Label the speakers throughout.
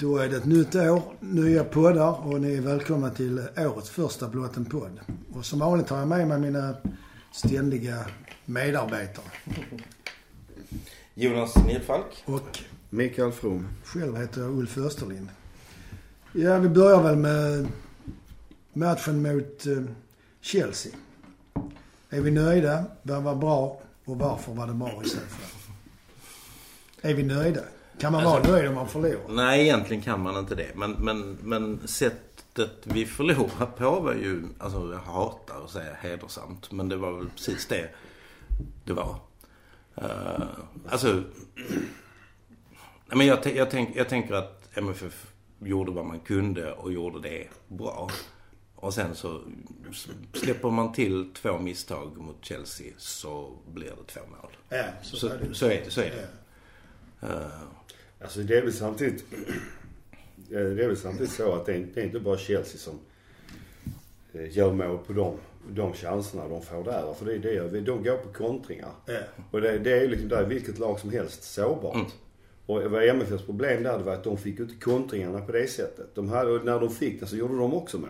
Speaker 1: Då är det ett nytt år, nya poddar och ni är välkomna till årets första en podd. Och som vanligt har jag med mig mina ständiga medarbetare.
Speaker 2: Jonas Nilfalk.
Speaker 1: Och
Speaker 3: Mikael From.
Speaker 1: själv heter jag Ulf Österlind. Ja, vi börjar väl med matchen mot eh, Chelsea. Är vi nöjda? Vad var bra? Och varför var det bra i så fall? Är vi nöjda? Kan man
Speaker 2: Alltså-
Speaker 1: vara nöjd om man förlorar?
Speaker 2: Nej, egentligen kan man inte det. Men, men, men sättet vi förlorade på var ju, alltså jag hatar att säga hedersamt. Men det var väl precis det det var. Uh, alltså, men jag, jag, tänk, jag tänker att MFF gjorde vad man kunde och gjorde det bra. Och sen så släpper man till två misstag mot Chelsea så blir det två mål.
Speaker 1: Ja, så,
Speaker 2: Så,
Speaker 1: är det.
Speaker 2: så är det. Så är det. Eh,
Speaker 3: Alltså det är väl samtidigt... eh, Det är väl samtidigt så att det är inte, det är inte bara Chelsea som eh, gör mål på de, de chanserna de får där. För det är det, de går på kontringar.
Speaker 1: Ja.
Speaker 3: Och det, det är ju liksom, där är vilket lag som helst sårbart.
Speaker 2: Mm.
Speaker 3: Och vad MFFs problem där det var att de fick ju inte kontringarna på det sättet. De hade, och när de fick det så gjorde de också mål.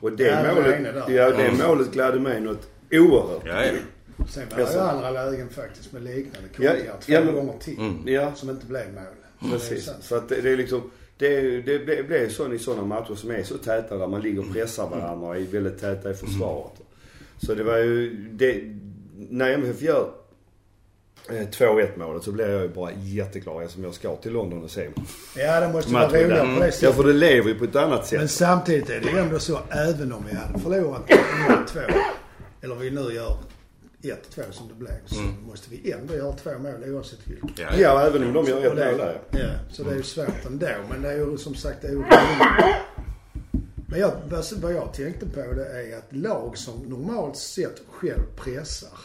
Speaker 3: Och det,
Speaker 1: Ja, det
Speaker 3: målet,
Speaker 1: där.
Speaker 3: ja, det målet gladde mig något oerhört.
Speaker 2: ja, ja.
Speaker 1: Sen var det ju andra lägen faktiskt med liknande
Speaker 3: Ja,
Speaker 1: kontringar. Två
Speaker 3: ja, men-
Speaker 1: gånger till.
Speaker 2: Mm.
Speaker 3: Ja,
Speaker 1: Som inte blev mål.
Speaker 3: Precis. Så att det, det är liksom, det, det, blir så i sådana matcher som är så täta där man ligger och pressar varandra och är väldigt täta i försvaret. Så det var ju, det, när MFF gör eh, 2-1 målet så blir jag ju bara jätteglad eftersom jag ska till London och se
Speaker 1: Ja, det måste vara roligare på det
Speaker 3: Ja
Speaker 1: sättet.
Speaker 3: för det lever ju på ett annat
Speaker 1: Men
Speaker 3: sätt.
Speaker 1: samtidigt är det ju ändå så, även om vi hade förlorat 0-2, eller vi nu gör 1-2 som det blev, så måste vi ändå göra två mål oavsett vilket.
Speaker 2: Ja,
Speaker 3: Ja, även om de gör ett mål där.
Speaker 1: Ja, så det är ju svårt ändå. Men det är ju som sagt det är ju. Men jag, vad- jag tänkte på det är att lag som normalt sett själv pressar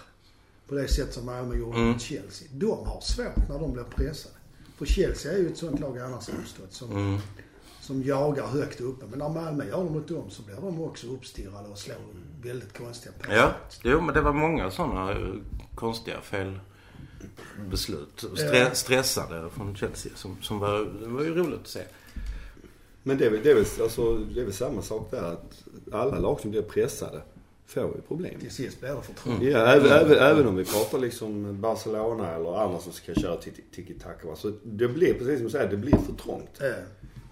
Speaker 1: på det sätt som Malmö gjorde
Speaker 2: Mm.
Speaker 1: mot Chelsea. De har svårt när de blir pressade. För Chelsea är ju ett sånt lag annars förstått som,
Speaker 2: Mm.
Speaker 1: som jagar högt uppe. Men när Malmö gör det mot dem så blir de också uppstirrade och slår väldigt konstiga passningar.
Speaker 2: Ja, jo men det var många sådana eh, konstiga felbeslut. Stre-. Stressade från Chelsea som, som var, det var ju roligt att se.
Speaker 3: Men det är, väl, det, är väl, alltså, det är väl samma sak där att alla lag som blir pressade får ju problem.
Speaker 1: Till sist blir det för trångt.
Speaker 3: Ja, även, även, även om vi pratar liksom Barcelona eller andra som ska köra tiki- tiki-taka. Så det blir, precis som du säger, det blir för trångt.
Speaker 1: Ja.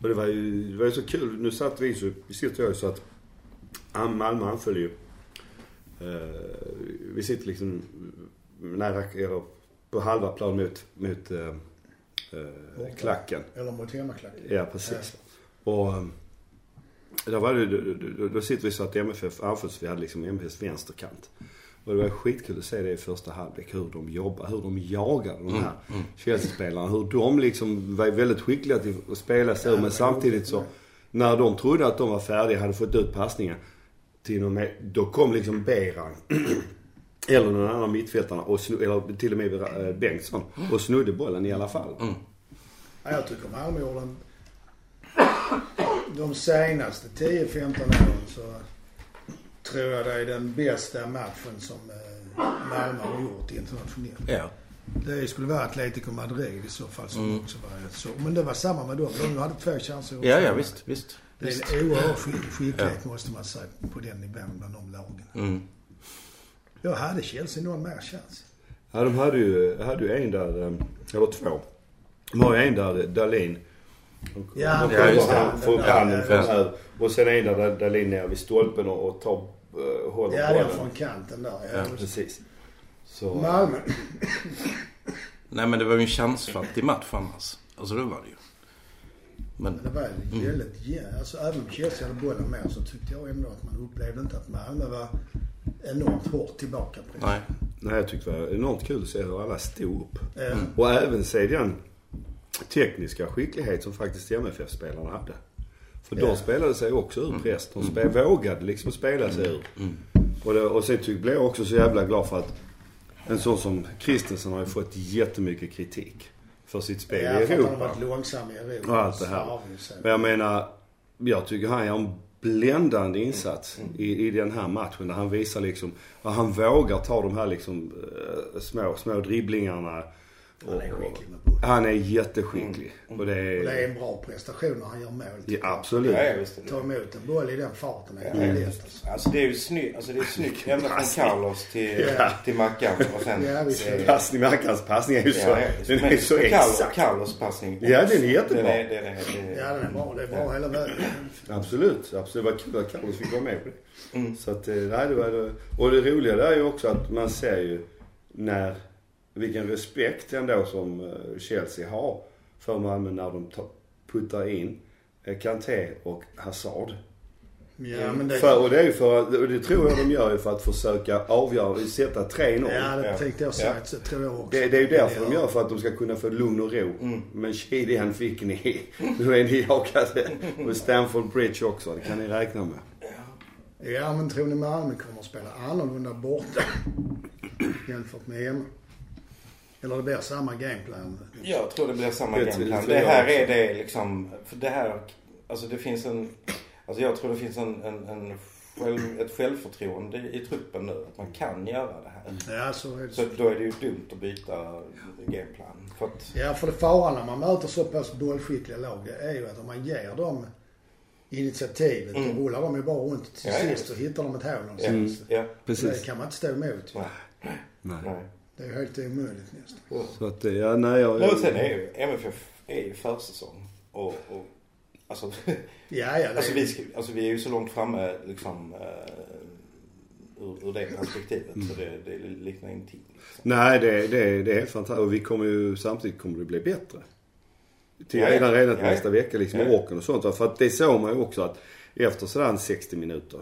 Speaker 3: Och det var ju, det var ju så kul. Nu satt vi så, vi sitter ju så att Malmö anföll ju. Eh, vi sitter liksom nära, eller på halva plan mot, mot eh, eh, klacken.
Speaker 1: Eller mot hemmaklacken.
Speaker 3: Ja, precis. Och eh, då var det, då, då, då sitter vi så att MFF anfalls, vi hade liksom MFFs vänsterkant. Och det var skitkul att se det i första halvlek, hur de jobbar, hur de jagar de här Chelsea-spelarna. Hur de liksom var väldigt skickliga till att spela så, men samtidigt så, när de trodde att de var färdiga, hade fått ut passningen till någon med, då kom liksom Beran eller någon annan mittfältarna, och snu, eller till och med eh, Bengtsson, och snodde bollen i alla fall.
Speaker 1: Ja, jag tycker Malmö gjorde en... De senaste 10-15 åren så tror jag det är den bästa matchen som eh, Malmö har gjort internationellt.
Speaker 2: Ja.
Speaker 1: Det skulle vara Atletico Madrid i så fall som
Speaker 2: Mm.
Speaker 1: också var så. Men det var samma med dem. De hade två chanser. också.
Speaker 2: Ja, ja visst, visst.
Speaker 1: Det är en oerhörd skick- skicklighet måste man säga på den nivån bland de lagen.
Speaker 2: Mm.
Speaker 1: Jag hade Chelsea någon mer chans.
Speaker 3: Ja, de hade ju, hade ju en där, eh, eller två. De har ju en där, Dahlin.
Speaker 1: Ja,
Speaker 3: de
Speaker 2: ja, just det.
Speaker 3: får upp handen
Speaker 1: ja,
Speaker 3: från här. Och sen en där Dahlin ner vid stolpen och, och tar, uh, håller
Speaker 1: Ja, den
Speaker 3: bollen.
Speaker 1: från kanten där. Ja,
Speaker 2: Ja,
Speaker 3: Precis. Så,
Speaker 1: Malmö.
Speaker 2: Nej men det var ju en chansfattig match annars. Alltså det var det ju. Men,
Speaker 1: Men det var väldigt, ja, alltså även om Chelsea hade bollen mer så tyckte jag ändå att man upplevde inte att Malmö var enormt hårt tillbaka.
Speaker 2: nej.
Speaker 3: nej, jag tyckte det var enormt kul att se hur alla stod upp.
Speaker 1: Eh,
Speaker 3: Och även se den tekniska skicklighet som faktiskt MFF-spelarna hade. För
Speaker 1: Ja.
Speaker 3: de spelade sig också ur press. De spel, vågade liksom spela sig ur.
Speaker 2: Mm.
Speaker 3: Och, det, och sen tyck, blev jag också så jävla glad för att en sån som Christensen har ju fått jättemycket kritik. För sitt spel
Speaker 1: ja,
Speaker 3: i
Speaker 1: för att han har
Speaker 3: Europa.
Speaker 1: varit långsam i Europa.
Speaker 3: Och allt det här. Men jag menar, jag tycker han gör en bländande insats i, i den här matchen. Där han visar liksom, att han vågar ta de här liksom eh, små, små dribblingarna.
Speaker 1: Han är skicklig med bollen.
Speaker 3: Han är jätteskicklig. Och det är...
Speaker 1: Och det är en bra prestation när han gör mål.
Speaker 3: Ja, absolut.
Speaker 2: Ja, ja, visst är.
Speaker 1: Ta emot en boll i den farten är
Speaker 2: Ja, ja.
Speaker 1: lätt alltså.
Speaker 2: Alltså det är ju snyggt, alltså det är snyggt ända från Carlos till,
Speaker 1: Ja.
Speaker 2: till Mackan och sen...
Speaker 1: Ja, visst.
Speaker 2: eh,
Speaker 3: Passning, Mackans passning är ju så,
Speaker 2: ja, ja.
Speaker 3: den är så
Speaker 2: Carlos,
Speaker 3: exakt.
Speaker 2: Carlos passning.
Speaker 3: Ja, den är jättebra.
Speaker 2: Den är, den är, den är,
Speaker 1: Ja den är bra. Det är bra hela vägen.
Speaker 3: Absolut, absolut. Det var kul att Carlos fick vara med på det.
Speaker 2: Mm.
Speaker 3: Så att, eh, nej, det var. Och det roliga där är ju också att man ser ju när, vilken respekt ändå som eh, Chelsea har för Malmö när de tar, puttar in eh, Kanté och Hazard.
Speaker 1: Ja men det...
Speaker 3: För, och det är ju för och det tror jag de gör ju för att försöka avgöra, sätta 3-0.
Speaker 1: Ja det
Speaker 2: Ja.
Speaker 1: tänkte jag säga.
Speaker 2: Ja.
Speaker 1: Så tror jag också.
Speaker 3: Det, det är ju därför de
Speaker 1: Ja.
Speaker 3: gör, för att de ska kunna få lugn och ro.
Speaker 2: Mm.
Speaker 3: Men kedjan fick ni. Nu är ni jagade på Stamford Bridge också. Det kan ni räkna med.
Speaker 1: Ja men tror ni Malmö kommer att spela annorlunda borta jämfört med hemma? Eller det blir samma gameplan?
Speaker 2: Jag tror det blir samma
Speaker 3: Det
Speaker 2: gameplan. Det här är det liksom, för det här, alltså det finns en, alltså jag tror det finns en, en, en själv, ett självförtroende i truppen nu. Att man kan göra det här.
Speaker 1: Ja så är det.
Speaker 2: Så då är det ju dumt att byta gameplan. För att,
Speaker 1: Ja för det faran när man möter så pass bollskickliga lag det är ju att om man ger dem initiativet
Speaker 2: Mm.
Speaker 1: då rullar de ju bara runt till
Speaker 2: Ja, ja.
Speaker 1: sist så hittar de ett hål
Speaker 2: ja,
Speaker 1: någonstans.
Speaker 2: ja,
Speaker 1: Det kan man inte stå emot.
Speaker 2: nej,
Speaker 3: Nej.
Speaker 2: nej.
Speaker 1: Det är ju helt omöjligt nästan.
Speaker 3: Så att, eh, ja, nej, jag...
Speaker 2: Nej, och sen är ju MFF är ju försäsong. Och, och alltså,
Speaker 1: Ja, ja.
Speaker 2: Alltså, vi, ska, alltså vi är ju så långt framme liksom uh, ur, ur det perspektivet så det, det liknar ingenting. Liksom.
Speaker 3: Nej, det, det, det är helt fantastiskt. Och vi kommer ju, samtidigt kommer det bli bättre. Till
Speaker 2: Ja, ja.
Speaker 3: redan, redan
Speaker 2: Ja, ja.
Speaker 3: nästa vecka liksom,
Speaker 2: Ja.
Speaker 3: med åken och sånt. För att det såg man ju också att efter sådär 60 minuter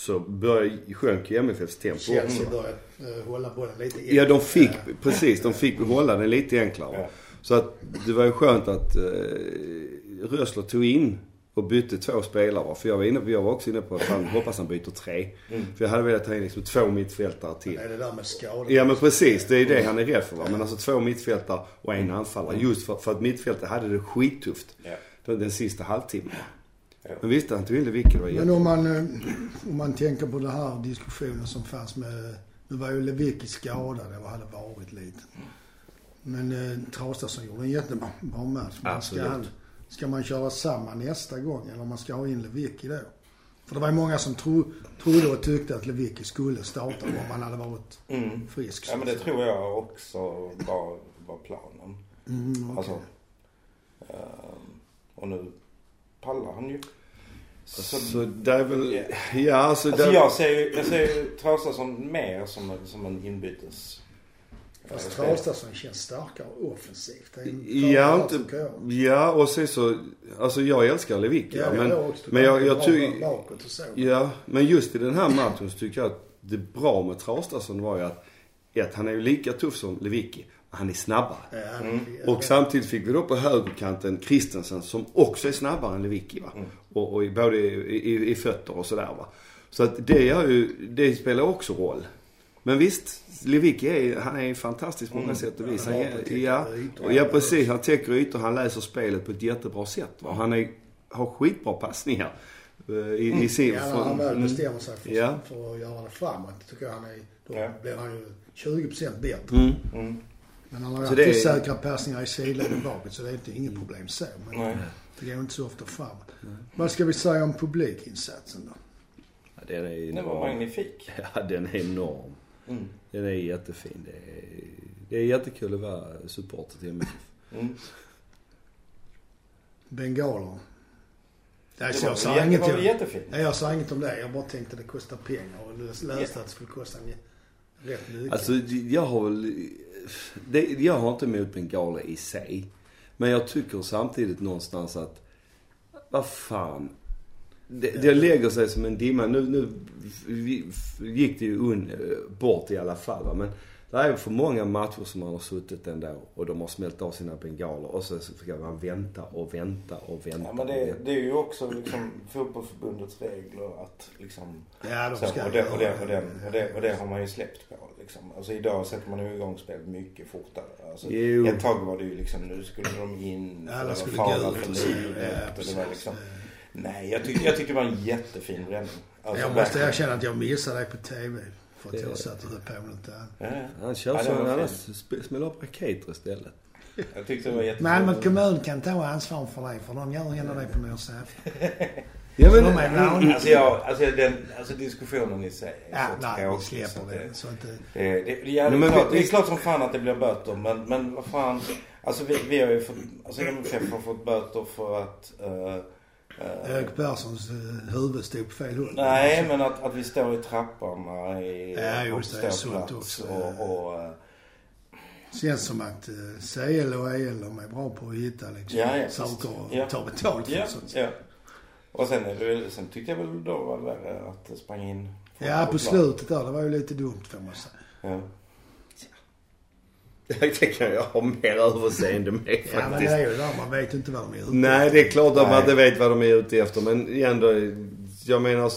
Speaker 3: så började, sjönk ju MFFs tempo
Speaker 1: Chelsea
Speaker 3: också.
Speaker 1: började uh, hålla bollen lite
Speaker 3: Ja, de fick, precis, de fick hålla den lite enklare.
Speaker 2: Ja.
Speaker 3: Så att det var ju skönt att eh, Rösler tog in och bytte två spelare. För jag var, inne jag var också inne på att han hoppas han byter tre.
Speaker 2: Mm.
Speaker 3: För jag hade velat ta in liksom två mittfältare till.
Speaker 1: Det är det där med skador.
Speaker 3: Ja men precis, det är det han är rädd för va. Men alltså två mittfältare och en anfallare. Just för, för att mittfältet hade det skittufft.
Speaker 2: Ja.
Speaker 3: Den, den sista halvtimmen.
Speaker 2: Ja.
Speaker 3: Men visst, han tog in Lewicki, det var
Speaker 1: Men om man, eh, om man tänker på den här diskussionen som fanns med... Nu var ju Lewicki skadad och hade varit lite. Men eh, Traustason gjorde en jättebra bra match. Men
Speaker 3: Absolut.
Speaker 1: Ska, han, ska man köra samma nästa gång eller om man ska ha in Lewicki då? För det var ju många som tro, trodde och tyckte att Lewicki skulle starta om han hade varit
Speaker 2: Mm.
Speaker 1: frisk.
Speaker 2: Ja men det tror jag också var, var planen.
Speaker 1: Mm, okej.
Speaker 2: Alltså, ehm, och nu pallar han ju. Så,
Speaker 3: Så det är väl...
Speaker 2: Ja.
Speaker 3: Ja, alltså...
Speaker 2: alltså
Speaker 3: där-
Speaker 2: jag ser ju, jag ser ju Traustason mer som som en inbytes...
Speaker 1: Fast Traustason känns starkare offensivt.
Speaker 3: Ja, inte,
Speaker 1: tycker jag.
Speaker 3: ja, och sen så... Alltså jag älskar Lewicki.
Speaker 1: Ja,
Speaker 3: men,
Speaker 1: jag också.
Speaker 3: men jag, jag tycker... Ja, men just i den här matchen så tycker jag att det bra med Traustason var ju att, ett, han är ju lika tuff som Lewicki, men han är snabbare.
Speaker 2: Mm.
Speaker 3: Och samtidigt fick vi då på högerkanten Christensen som också är snabbare än Lewicki va.
Speaker 2: Mm.
Speaker 3: Och, och i, både i, i, i fötter och sådär va. Så att det gör ju, det spelar också roll. Men visst, Lewicki är, han är fantastisk på många
Speaker 2: Mm.
Speaker 3: sätt och vis.
Speaker 1: Ja,
Speaker 3: Han,
Speaker 1: han
Speaker 3: ja,
Speaker 1: ytor.
Speaker 3: ja, precis. Han täcker ytor, han läser spelet på ett jättebra sätt va. Han är, har skitbra passningar. eh, I, i sin,
Speaker 1: Ja, när han väl
Speaker 3: mm.
Speaker 1: bestämmer sig för,
Speaker 3: Ja.
Speaker 1: för att göra det framåt tycker jag han är, då
Speaker 2: Ja.
Speaker 1: blir han ju 20% bättre.
Speaker 3: Mm.
Speaker 2: Mm.
Speaker 1: Men han har ju
Speaker 3: det
Speaker 1: alltid
Speaker 3: är-
Speaker 1: säkra passningar i sidleden bakåt så det är inte inget problem så. Men
Speaker 2: Nej.
Speaker 1: det går inte så ofta framåt. Vad ska vi säga om publikinsatsen då?
Speaker 3: Ja, den är
Speaker 2: Den var
Speaker 3: enorm.
Speaker 2: magnifik.
Speaker 3: Ja, den är enorm.
Speaker 2: Mm.
Speaker 3: Den är jättefin. Det är, det är jättekul att vara supporter till MFF.
Speaker 2: Mm.
Speaker 1: Bengaler? Nej,
Speaker 2: Det var,
Speaker 1: jag sa
Speaker 2: det
Speaker 1: inget.
Speaker 2: var väl
Speaker 1: Jag, nej, jag sa inget om det. Jag bara tänkte att det kostar pengar och läste att det skulle kosta en, rätt.
Speaker 3: Alltså, jag har väl... Det, jag har inte emot bengaler i sig. Men jag tycker samtidigt någonstans att... Vad fan. Det, det lägger sig som en dimma. Nu, nu gick det ju un, bort i alla fall va. Men det är för många matcher som man har suttit ändå och de har smält av sina bengaler och så ska man vänta och vänta och vänta.
Speaker 2: Ja, men
Speaker 3: och
Speaker 2: det, det är ju också liksom fotbollförbundets regler att liksom...
Speaker 1: ja, de
Speaker 2: Så,
Speaker 1: ska
Speaker 2: och, det, och, det, och, det, och, det, och det har man ju släppt på liksom. Alltså idag sätter man ju igång spel mycket fortare. Alltså,
Speaker 3: Jo.
Speaker 2: ett tag var det ju liksom, nu skulle de in.
Speaker 1: Alla skulle gå ut
Speaker 2: för
Speaker 1: och så. Ja,
Speaker 2: och det var liksom, Nej, jag tyckte, jag tyckte det var en jättefin bränning. Alltså,
Speaker 1: jag måste erkänna att jag missade dig på TV. För att jag satt och höll på med annat.
Speaker 2: Ja.
Speaker 3: Han kör
Speaker 2: Ja,
Speaker 3: så,
Speaker 2: det var
Speaker 3: han
Speaker 2: fint.
Speaker 3: sp- smäller upp raketer istället.
Speaker 2: Jag tyckte det var jättebra.
Speaker 1: Malmö kommun kan ta ansvar för det, för de gör ändå det på nyårsafton.
Speaker 3: Ja,
Speaker 1: Så
Speaker 3: men,
Speaker 1: de är vana.
Speaker 2: Alltså, jag, alltså, den, alltså diskussionen i sig är
Speaker 1: Ja,
Speaker 2: så
Speaker 1: nej,
Speaker 2: tråkig.
Speaker 1: släpper
Speaker 2: så
Speaker 1: det. Så att,
Speaker 2: Det, det, det, ja, det,
Speaker 3: Nej,
Speaker 2: är
Speaker 3: men
Speaker 2: klart,
Speaker 3: vi-
Speaker 2: det är klart som fan att det blir böter men, men vad fan. Alltså vi, vi har ju fått, alltså MFF har fått böter för att uh,
Speaker 1: Erik Perssons eh, huvud stod på fel håll.
Speaker 2: Nej men att, att vi står i trapporna i
Speaker 1: Ja, just det, det är
Speaker 2: ståplats
Speaker 1: sånt också.
Speaker 2: Och, och, eh,
Speaker 1: Känns som att eh, CL och EL de är bra på att hitta liksom,
Speaker 2: Ja, ja,
Speaker 1: saker och
Speaker 2: Ja.
Speaker 1: ta betalt för.
Speaker 2: ja,
Speaker 1: så att säga.
Speaker 2: ja. Och sen, sen tyckte jag väl då var det värre att det sprang in
Speaker 1: Ja, på
Speaker 2: plan.
Speaker 1: slutet där. Det var ju lite dumt får man säga.
Speaker 2: Ja.
Speaker 3: det kan jag ha mer överseende med faktiskt.
Speaker 1: Ja, men det är ju där. Man vet inte vad de är ute
Speaker 3: Nej, det är klart att man inte vet vad de är ute efter. Men ändå, jag menar,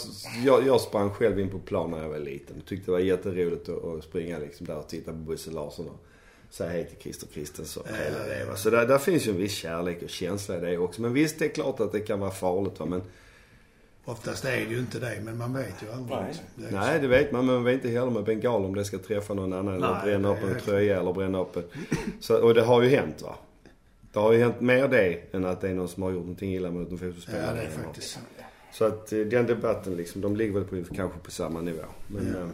Speaker 3: jag, jag sprang själv in på plan när jag var liten. Tyckte det var jätteroligt att, att springa liksom där och titta på Bosse Larsson och säga hej till Christer Kristensson. och hela det, va. Så där, där finns ju en viss kärlek och känsla i det också. Men visst, det är klart att det kan vara farligt va. Men
Speaker 1: Oftast är det ju inte det, men man vet ju aldrig.
Speaker 2: Nej.
Speaker 1: Det
Speaker 3: nej, det vet man. Men man vet inte heller med bengal om det ska träffa någon annan eller
Speaker 1: Nej,
Speaker 3: bränna
Speaker 1: det
Speaker 3: upp en tröja eller bränna upp en... Så, och det har ju hänt va. Det har ju hänt mer det än att det är någon som har gjort någonting illa mot en
Speaker 1: så.
Speaker 3: fotbollsspelare.
Speaker 1: Ja, det är
Speaker 3: eller
Speaker 1: faktiskt så.
Speaker 3: Så att eh, den debatten liksom, de ligger väl på, kanske på samma nivå. Men,
Speaker 1: Ja.
Speaker 3: eh,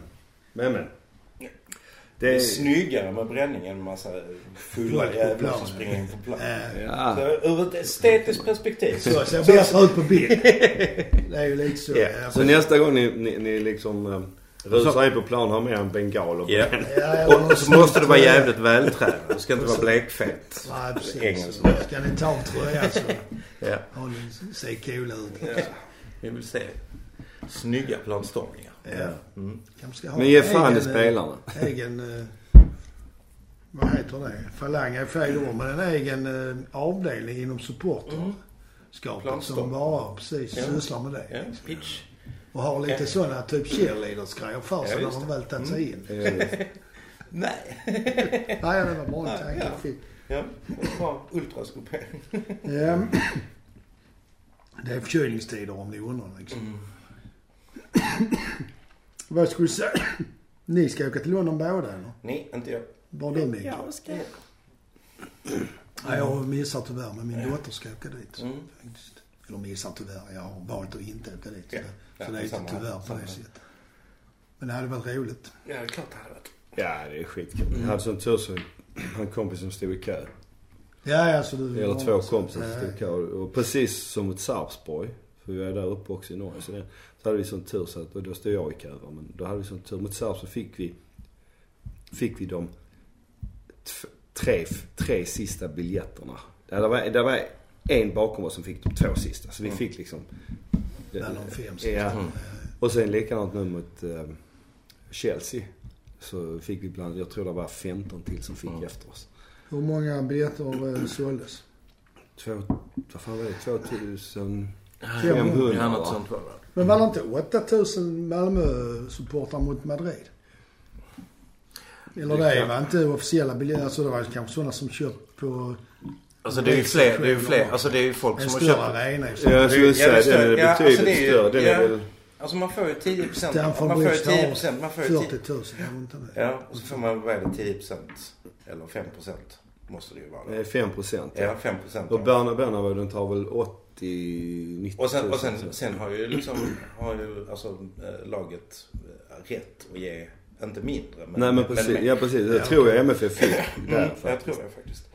Speaker 3: men, men.
Speaker 2: Det är
Speaker 3: Det,
Speaker 2: snyggare med bränning än en massa fulla jävlar som springer in på plan.
Speaker 1: Ja.
Speaker 2: Så ur ett estetiskt perspektiv så...
Speaker 1: Så ser bättre ut på bild. Det är ju lite så.
Speaker 2: Ja,
Speaker 3: Så nästa gång ni, ni, ni liksom eh, rusar in på plan har med en bengal och
Speaker 2: Ja.
Speaker 1: Ja,
Speaker 2: Och så måste det vara
Speaker 1: tröja.
Speaker 2: jävligt vältränad. Det ska inte vara blekfett.
Speaker 1: Nej, precis. Ska ni ta av tröjan så
Speaker 2: Ja.
Speaker 1: har ni se coola ut.
Speaker 2: ja. Vi vill se snygga planstormningar.
Speaker 1: Ja.
Speaker 2: Mm.
Speaker 1: Ha
Speaker 3: Men ge fan i
Speaker 1: egen,
Speaker 3: spelarna.
Speaker 1: eh, Egen... eh, Vad heter det? Falang är fel ord, men en egen eh, avdelning inom supporterskapet som
Speaker 2: Planstorm.
Speaker 1: bara precis
Speaker 2: Ja.
Speaker 1: sysslar med det.
Speaker 2: Ja, pitch.
Speaker 1: Och har lite
Speaker 2: Ja.
Speaker 1: sådana typ cheerleaders-grejer för sig
Speaker 2: Ja,
Speaker 1: när de
Speaker 2: det.
Speaker 1: väl tagit sig in.
Speaker 3: Eh,
Speaker 2: Nej.
Speaker 1: Nej, det var bra tanke
Speaker 2: Ja. Ja, bra ultraskopering.
Speaker 1: Det är förkylningstider om ni undrar liksom.
Speaker 2: Mm.
Speaker 1: Vad skulle du säga? Ni ska åka till London båda eller?
Speaker 2: Nej, inte jag.
Speaker 1: Var du Mikael?
Speaker 2: Jag ska...
Speaker 1: Ja, jag missar tyvärr men min dotter ska åka dit.
Speaker 2: Mm.
Speaker 1: Faktiskt. Eller missar tyvärr. Jag har valt att inte åka dit. Så,
Speaker 2: Ja.
Speaker 1: det,
Speaker 2: Ja,
Speaker 1: så det är inte tyvärr på det sättet. Men det hade varit roligt.
Speaker 2: Ja, det är klart det hade varit.
Speaker 3: ja, det är skitkul. Jag hade sån tur så en kompis som stod i kö.
Speaker 1: Ja, alltså du...
Speaker 3: Eller två kompisar som
Speaker 1: Ja,
Speaker 3: stod i kö. Och precis som mot Sarpsborg. För vi är där uppe också i Norge. Så, det, så hade vi sån tur så att, och då stod jag i kö men då hade vi sån tur. Mot Serb så fick vi, fick vi de tre, tre sista biljetterna. Det var, det var en bakom oss som fick de två sista. Så vi mm. fick liksom...
Speaker 1: Det Bland de fem sista.
Speaker 3: Ja.
Speaker 1: Mm.
Speaker 3: Och sen likadant nu mot eh, Chelsea. Så fick vi bland, jag tror det var 15 till som fick
Speaker 2: mm.
Speaker 3: efter oss.
Speaker 1: Hur många biljetter eh, såldes?
Speaker 3: Två, vad fan var det? 2000...
Speaker 1: 500
Speaker 2: Ja, något sånt var det.
Speaker 1: Men var det inte 8000 Malmö-supportrar mot Madrid? Eller
Speaker 3: det,
Speaker 1: det var inte officiella biljetter. Alltså det var kanske sådana som köpt på...
Speaker 2: Alltså det är ju fler, det är ju fler. Alltså det är ju folk som har köpt...
Speaker 1: En större arena
Speaker 3: Ja, jag skulle säga den är
Speaker 2: ja,
Speaker 3: betydligt
Speaker 2: alltså
Speaker 3: större. Den
Speaker 2: ja.
Speaker 3: väl...
Speaker 2: Alltså man får ju 10%, Man får ju 10 procent. Man får
Speaker 1: 40 000
Speaker 2: Ja, och så får man väl 10%? Eller 5%? Måste det ju vara.
Speaker 3: Det är 5% Ja,
Speaker 2: Ja 5%.
Speaker 3: Och Bernabeu tar väl 8 90
Speaker 2: Och sen, och sen,
Speaker 3: 000.
Speaker 2: sen har ju liksom, har ju alltså äh, laget äh, rätt att ge, inte mindre. Men,
Speaker 3: Nej men precis. Ja precis. Det
Speaker 1: Ja,
Speaker 3: tror jag. MFF fick
Speaker 2: Mm,
Speaker 3: där
Speaker 2: jag
Speaker 3: faktiskt.
Speaker 2: tror det faktiskt.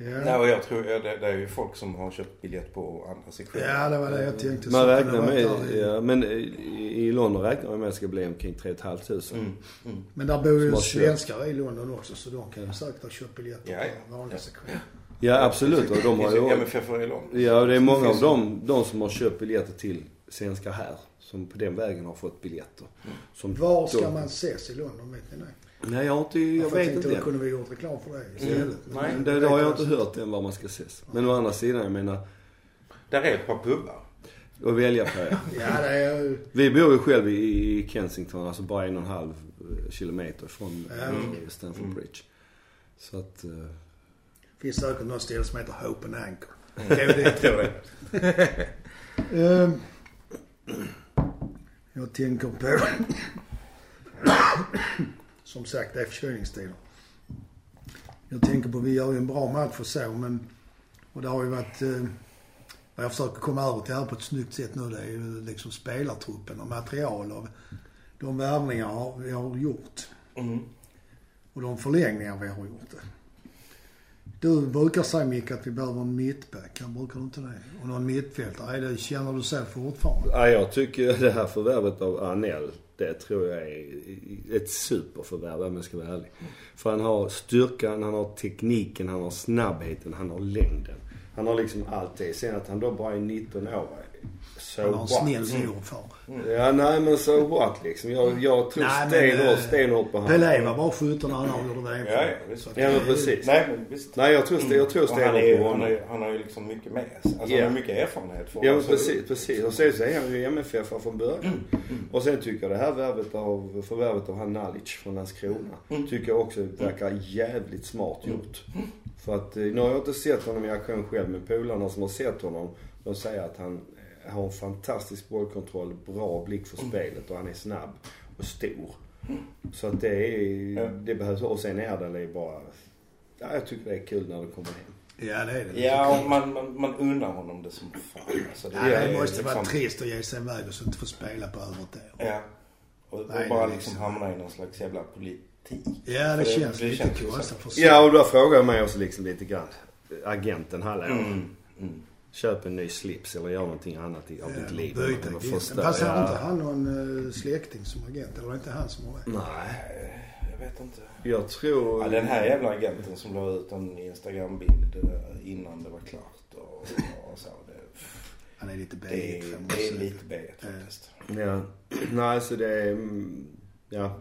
Speaker 1: Ja.
Speaker 2: Nej, och jag tror, det, det är ju folk som har köpt biljett på andra sektioner.
Speaker 1: ja, det var det jag tänkte.
Speaker 3: Man
Speaker 1: Så
Speaker 3: räknar med, ja, men i, London räknar man med att det ska bli omkring 3 500.
Speaker 2: Mm, mm.
Speaker 1: Men där bor ju svenskar i London också så de kan ju säkert ha köpt biljetter
Speaker 2: Ja, ja.
Speaker 1: på vanliga
Speaker 2: Ja.
Speaker 1: sektioner.
Speaker 3: Ja absolut. Och de har ju...
Speaker 2: MFF är långt.
Speaker 3: Ja, det är många av dem, de som har köpt biljetter till svenskar här. Som på den vägen har fått biljetter. Som
Speaker 1: Var ska
Speaker 3: de-
Speaker 1: man ses i London? Vet ni det?
Speaker 3: Nej, jag har inte, jag vet inte.
Speaker 1: Då kunde vi gjort reklam för det istället.
Speaker 2: Mm.
Speaker 1: Men
Speaker 2: Nej,
Speaker 3: Det, det har jag inte hört än var man ska ses. Men å andra sidan, jag menar,
Speaker 2: Där är ett par pubbar.
Speaker 3: att välja på ja.
Speaker 1: Ja, det är.
Speaker 3: Vi bor ju själv i i Kensington, alltså bara en och en halv eh, kilometer från
Speaker 1: Mm.
Speaker 3: eh, Stamford Bridge. Så att...
Speaker 1: finns säkert något ställe som heter Hope and Anchor.
Speaker 2: Tror det.
Speaker 1: Ehm. Jag tänker på... Som sagt, det är förkylningstider. Jag tänker på, vi gör ju en bra match och så men... Och det har ju varit... Eh, vad jag försöker komma över till här på ett snyggt sätt nu, det är ju liksom spelartruppen och material och de värvningar vi har gjort.
Speaker 2: Mm.
Speaker 1: Och de förlängningar vi har gjort. Du brukar säga Micke att vi behöver en mittback. Han brukar du inte det? Och någon mittfältare. Det, känner du så fortfarande?
Speaker 3: Ja, jag tycker det här förvärvet av Arnell, det tror jag är ett superförvärv om jag ska vara ärlig. För han har styrkan, han har tekniken, han har snabbheten, han har längden. Han har liksom allt det. Sen att han då bara är 19 år. So
Speaker 1: Han har en snäll morfar.
Speaker 3: Ja, nej men so what liksom. Jag, jag tror
Speaker 1: Nej, men,
Speaker 3: stenhårt,
Speaker 1: eh,
Speaker 3: stenhårt på
Speaker 1: Pelé
Speaker 3: honom.
Speaker 1: var bara 17 när han avgjorde VM.
Speaker 2: Ja, ja, visst.
Speaker 3: Ja men
Speaker 1: det-
Speaker 3: precis.
Speaker 2: Nej men visst.
Speaker 3: Nej jag tror, jag
Speaker 2: han, är,
Speaker 3: stenhårt på
Speaker 2: han,
Speaker 3: honom.
Speaker 2: har ju- han har ju liksom mycket med sig. Alltså
Speaker 3: Ja.
Speaker 2: han har mycket erfarenhet. För
Speaker 3: Ja men
Speaker 2: alltså,
Speaker 3: precis, precis. Och sen så är han ju MFF från början.
Speaker 2: Mm,
Speaker 3: Och sen tycker jag det här värvet av, förvärvet av han Nalic från Landskrona.
Speaker 2: Mm.
Speaker 3: Tycker jag också verkar jävligt smart gjort. För att, eh, nu har jag inte sett honom i aktion själv men polarna som har sett honom, de säger att han har en fantastisk bollkontroll, bra blick för spelet och han är snabb och stor. Så att det är,
Speaker 2: Ja.
Speaker 3: det behövs. Och sen Erdal är bara, ja jag tycker det är kul när det kommer hem.
Speaker 1: Ja, det är det.
Speaker 2: Ja, och man, man, man undrar honom det som fan. Alltså,
Speaker 1: Ja, det
Speaker 2: är
Speaker 1: måste vara
Speaker 2: liksom-
Speaker 1: trist att ge sig iväg och så inte få spela på över ett år.
Speaker 2: Ja. Och, och
Speaker 1: Nej,
Speaker 2: bara
Speaker 1: det är
Speaker 2: liksom
Speaker 1: liksom-
Speaker 2: hamna i någon slags jävla politik.
Speaker 1: Ja, det,
Speaker 2: För
Speaker 1: känns lite
Speaker 2: känns ju så.
Speaker 1: konstigt
Speaker 3: Ja och då frågar jag mig också liksom lite grann. Agenten, hallå.
Speaker 2: Mm. Mm.
Speaker 3: Köp en ny slips eller gör någonting annat i- av ditt liv.
Speaker 1: Byta agent. Fast har
Speaker 3: ja.
Speaker 1: inte han någon uh, släkting som agent? Eller är det inte han som har det?
Speaker 3: Nej.
Speaker 2: Jag vet inte.
Speaker 3: Jag tror...
Speaker 2: Ja, den här jävla agenten som la ut en Instagram-bild eh, innan det var klart och, och så. Det,
Speaker 1: Han är lite
Speaker 2: det,
Speaker 1: B
Speaker 2: är, det är lite B faktiskt.
Speaker 3: Ja. Nej, så det är... mm, Ja.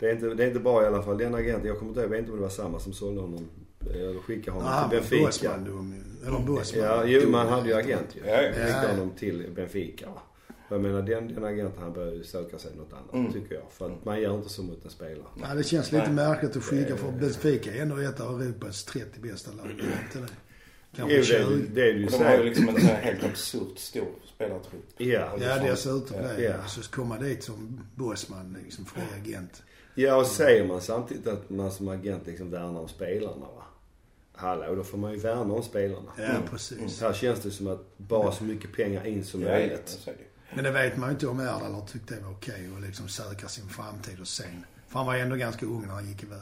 Speaker 3: Det är, inte, det är inte bra i alla fall. Den agenten, jag kommer inte ihåg, jag vet inte om det var samma som sålde honom. Eller skickade honom
Speaker 1: han
Speaker 3: till Benfica.
Speaker 1: Eller Bosman.
Speaker 3: Ja, jo, man hade ju agent ju.
Speaker 2: Ja, ja.
Speaker 3: Skickade honom till Benfica. va. Jag menar den, den agenten han bör ju söka sig något annat
Speaker 2: Mm.
Speaker 3: tycker jag. För att man gör inte så mot en spelare.
Speaker 1: Ja, det känns lite
Speaker 2: Nej.
Speaker 1: märkligt att skicka för Benfica är ändå ett av Europas 30 bästa lag. Är det inte det? Kanske
Speaker 3: Jo, det,
Speaker 1: 20.
Speaker 3: det är det ju
Speaker 2: Och de har ju liksom en helt absurt stor spelartrupp.
Speaker 3: Ja.
Speaker 1: Ja, dessutom det.
Speaker 3: Ja.
Speaker 1: Ja. Så komma dit som Bosman, liksom fri agent.
Speaker 3: Ja, och säger man samtidigt att man som agent liksom värnar om spelarna va. Hallå, då får man ju värna om spelarna.
Speaker 1: Ja, precis.
Speaker 3: Här känns det som att bara så mycket pengar in som
Speaker 2: Ja,
Speaker 3: möjligt.
Speaker 1: Men det vet man ju inte om Erdal har tyckt det var okej att liksom söka sin framtid och sen. För han var ju ändå ganska ung när han gick iväg.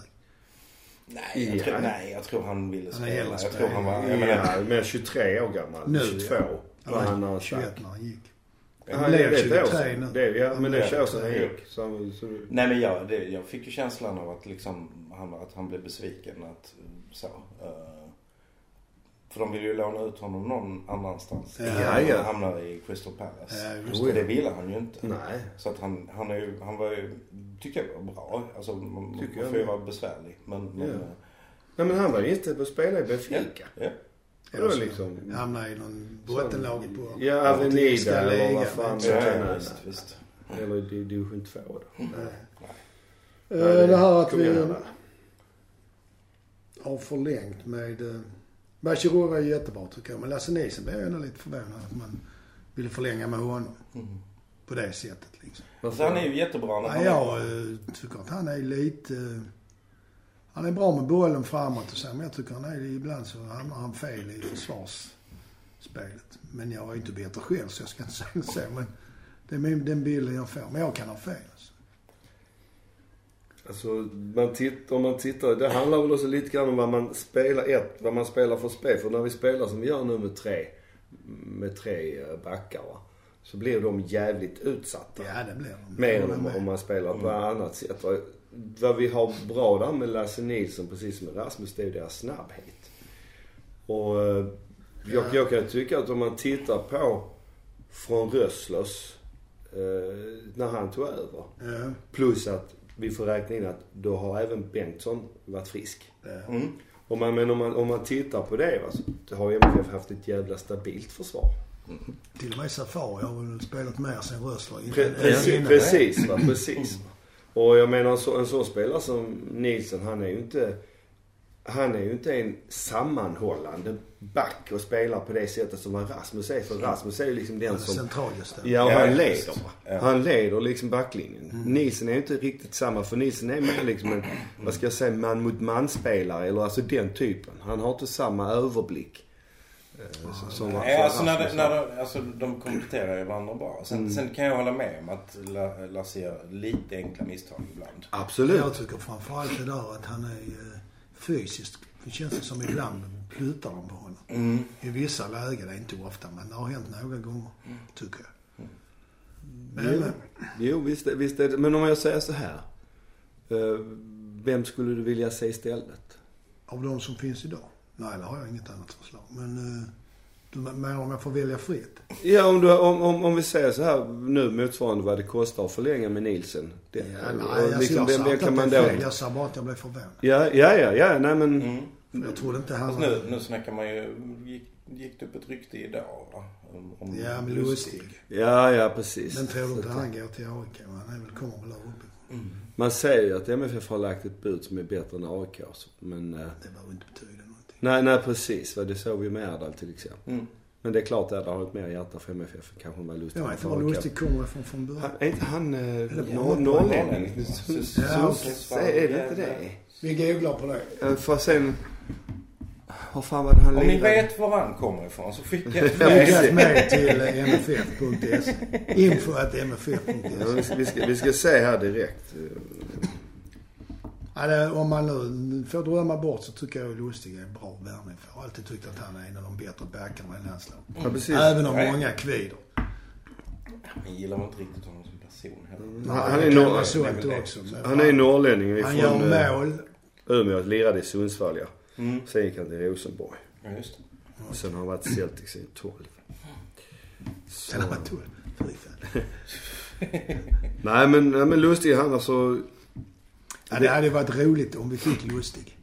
Speaker 2: Nej, jag
Speaker 3: Ja.
Speaker 2: tror, nej, jag tror han ville
Speaker 1: Han
Speaker 2: spela.
Speaker 1: gillar
Speaker 2: Jag tror han var... Jag menar,
Speaker 3: Ja, men 23 år gammal.
Speaker 1: Nu,
Speaker 3: 22
Speaker 1: ja.
Speaker 3: var han när
Speaker 1: Han
Speaker 3: han
Speaker 1: var 21
Speaker 3: stack.
Speaker 1: när han gick.
Speaker 3: Ja,
Speaker 1: Han
Speaker 3: det
Speaker 1: blev
Speaker 3: är ett år
Speaker 1: 23
Speaker 3: sedan.
Speaker 1: nu.
Speaker 3: Det, ja,
Speaker 1: Han
Speaker 3: men det han
Speaker 1: 23.
Speaker 3: gick. Så, så,
Speaker 2: nej men jag, det, jag fick ju känslan av att liksom, han, att han blev besviken. Att, så. eh, för de ville ju låna ut honom någon annanstans.
Speaker 1: Ja,
Speaker 2: Innan
Speaker 3: ja.
Speaker 2: Han hamnade i Crystal Palace.
Speaker 1: Ja, just
Speaker 2: och
Speaker 3: det.
Speaker 2: det ville han ju inte.
Speaker 3: nej.
Speaker 2: Så att han, han, är ju, han var ju, tycker jag var bra. Alltså man,
Speaker 3: Tycker
Speaker 2: man
Speaker 3: jag
Speaker 2: får ju vara besvärlig. Men, men
Speaker 3: Ja.
Speaker 2: eh,
Speaker 3: Nej men han var ju inte på att spela i Benfica.
Speaker 2: ja.
Speaker 3: Det var liksom...
Speaker 1: Hamna i någon bottenlag på...
Speaker 3: Ja, Avenida eller vad fan
Speaker 2: Ja,
Speaker 3: det
Speaker 2: ja,
Speaker 3: är.
Speaker 2: visst, visst.
Speaker 3: Eller i division 2 då.
Speaker 1: Nej.
Speaker 3: Nej,
Speaker 1: Eh, Det här att vi har förlängt med... eh, Bachirou var ju jättebra tycker jag. Men Lasse Nielsen blev jag ändå lite förvånad att man ville förlänga med honom.
Speaker 2: Mm.
Speaker 1: På det sättet liksom.
Speaker 2: Så han är ju jättebra när
Speaker 1: Ja,
Speaker 2: han
Speaker 1: jag eh, tycker att han är lite... Han är bra med bollen framåt och så, men jag tycker han är ibland så hamnar han fel i försvarsspelet. Men jag är ju inte bättre själv så jag ska inte säga så. Men det är min, den bilden jag får. Men jag kan ha fel. Alltså.
Speaker 3: Alltså, man titt, om man tittar, det handlar väl också lite grann om vad man spelar, ett, vad man spelar för spel. För när vi spelar som vi gör nu med tre, med tre eh, backar va, så blir de jävligt utsatta.
Speaker 1: Ja, det blir de.
Speaker 3: Mer än om, om man spelar på annat sätt. Va. Vad vi har bra där med Lasse Nilsson, precis som med Rasmus, det är deras snabbhet. Och eh, jag, jag kan tycka att om man tittar på från Röslers, eh, när han tog över.
Speaker 1: Ja,
Speaker 3: Plus att vi får räkna in att då har även Bengtsson varit frisk.
Speaker 1: ja.
Speaker 2: Mm.
Speaker 3: Och man, men om man, om man tittar på det, va, så det har MFF haft ett jävla stabilt försvar.
Speaker 1: Till och med Safari har väl spelat mer sen Rössler.
Speaker 3: Pre, precis, precis, va, precis. Och jag menar en så, en sån spelare som Nielsen, han är ju inte... han är ju inte en sammanhållande back och spelar på det sättet som Rasmus är. För Rasmus är ju liksom den som...
Speaker 1: Centralgestalt.
Speaker 3: Ja, och
Speaker 2: Ja,
Speaker 3: han
Speaker 2: just
Speaker 3: leder.
Speaker 2: det. Ja.
Speaker 3: Han leder liksom backlinjen. Nilsen är ju inte riktigt samma. För Nilsen är mer liksom en, vad ska jag säga, man mot man-spelare. Eller alltså den typen. Han har inte samma överblick. Eh, som vad-
Speaker 2: Nej, alltså, när, det, när
Speaker 3: har.
Speaker 2: de, alltså de kompletterar ju varandra bra. Sen, sen kan jag hålla med om att La- Lasse gör lite enkla misstag ibland.
Speaker 3: Absolut.
Speaker 1: Jag tycker framförallt det där att han är eh, fysiskt. Det känns det som ibland plutar de på honom. I vissa lägen, det är inte ofta, men det har hänt några gånger. Tycker jag. Men,
Speaker 3: Jo,
Speaker 1: men,
Speaker 3: jo visst, visst är det. Men om jag säger så här. eh, Vem skulle du vilja se istället?
Speaker 1: av de som finns idag? Nej, det har jag inget annat förslag. Men eh, du menar om jag får välja fritt?
Speaker 3: Ja, om, du, om, om, om vi säger så här nu motsvarande vad det kostar att förlänga med Nielsen. Det,
Speaker 1: Ja, nej, alltså,
Speaker 3: liksom,
Speaker 1: jag sa inte
Speaker 3: kan
Speaker 1: att
Speaker 3: man
Speaker 1: det är
Speaker 3: då...
Speaker 1: fel. Jag sa bara att jag blev förvånad.
Speaker 3: Ja, ja, ja, ja, nej men...
Speaker 2: Mm.
Speaker 1: Jag trodde inte han...
Speaker 2: Nu, nu snackar man ju, gick, gick det upp ett rykte idag va? Om, om
Speaker 1: Ja, men lustig.
Speaker 3: Ja, ja precis.
Speaker 1: Men tror du inte han går till AIK? Han är väl, kommer väl där uppe.
Speaker 3: Man säger ju att MFF har lagt ett bud som är bättre än AIKs. Men... eh,
Speaker 1: Det behöver inte betyda.
Speaker 3: Nej, nej precis. vad Det såg vi med Erdal till exempel.
Speaker 2: Mm.
Speaker 3: Men det är klart att Erdal har ett mer hjärta för MFF än kanske vad Lustig
Speaker 1: Jag
Speaker 3: har
Speaker 1: vet inte
Speaker 3: för
Speaker 1: var
Speaker 3: AIK.
Speaker 1: Lustig kommer ifrån från början.
Speaker 3: Han, är inte han eh, norrlänning?
Speaker 2: Ja,
Speaker 3: Är det inte det?
Speaker 1: Vi googlar på det.
Speaker 3: Eh, För sen... Vad fan var det han
Speaker 2: Om ni vet var han kommer ifrån så skicka ett
Speaker 3: Ja,
Speaker 2: mejl.
Speaker 1: till eh, mff.se. Info att
Speaker 3: Ja,
Speaker 1: mff.se.
Speaker 3: vi, ska, vi, ska, vi ska se här direkt.
Speaker 1: Ja, det, om man nu får drömma bort så tycker jag Lustig är bra värvning. för Jag har alltid tyckt att han är en av de bättre backarna i landslaget.
Speaker 3: Ja, precis.
Speaker 1: Även om många kvider.
Speaker 2: Jag gillar inte riktigt honom som person heller.
Speaker 3: Han, han, är norr,
Speaker 1: också.
Speaker 3: han är norrlänning
Speaker 1: Han
Speaker 3: ifrån
Speaker 1: gör
Speaker 3: eh,
Speaker 1: mål.
Speaker 3: Umeå. Lirade i Sundsvall ja.
Speaker 2: Mm.
Speaker 3: Sen gick han till Rosenborg.
Speaker 2: Ja, just det.
Speaker 3: Och sen har han varit i Celtics i 12. Så.
Speaker 1: Sen har han. Fy fan.
Speaker 3: Nej men, nej, men Lustig han alltså...
Speaker 1: Ja, det hade varit roligt om vi fick Lustig.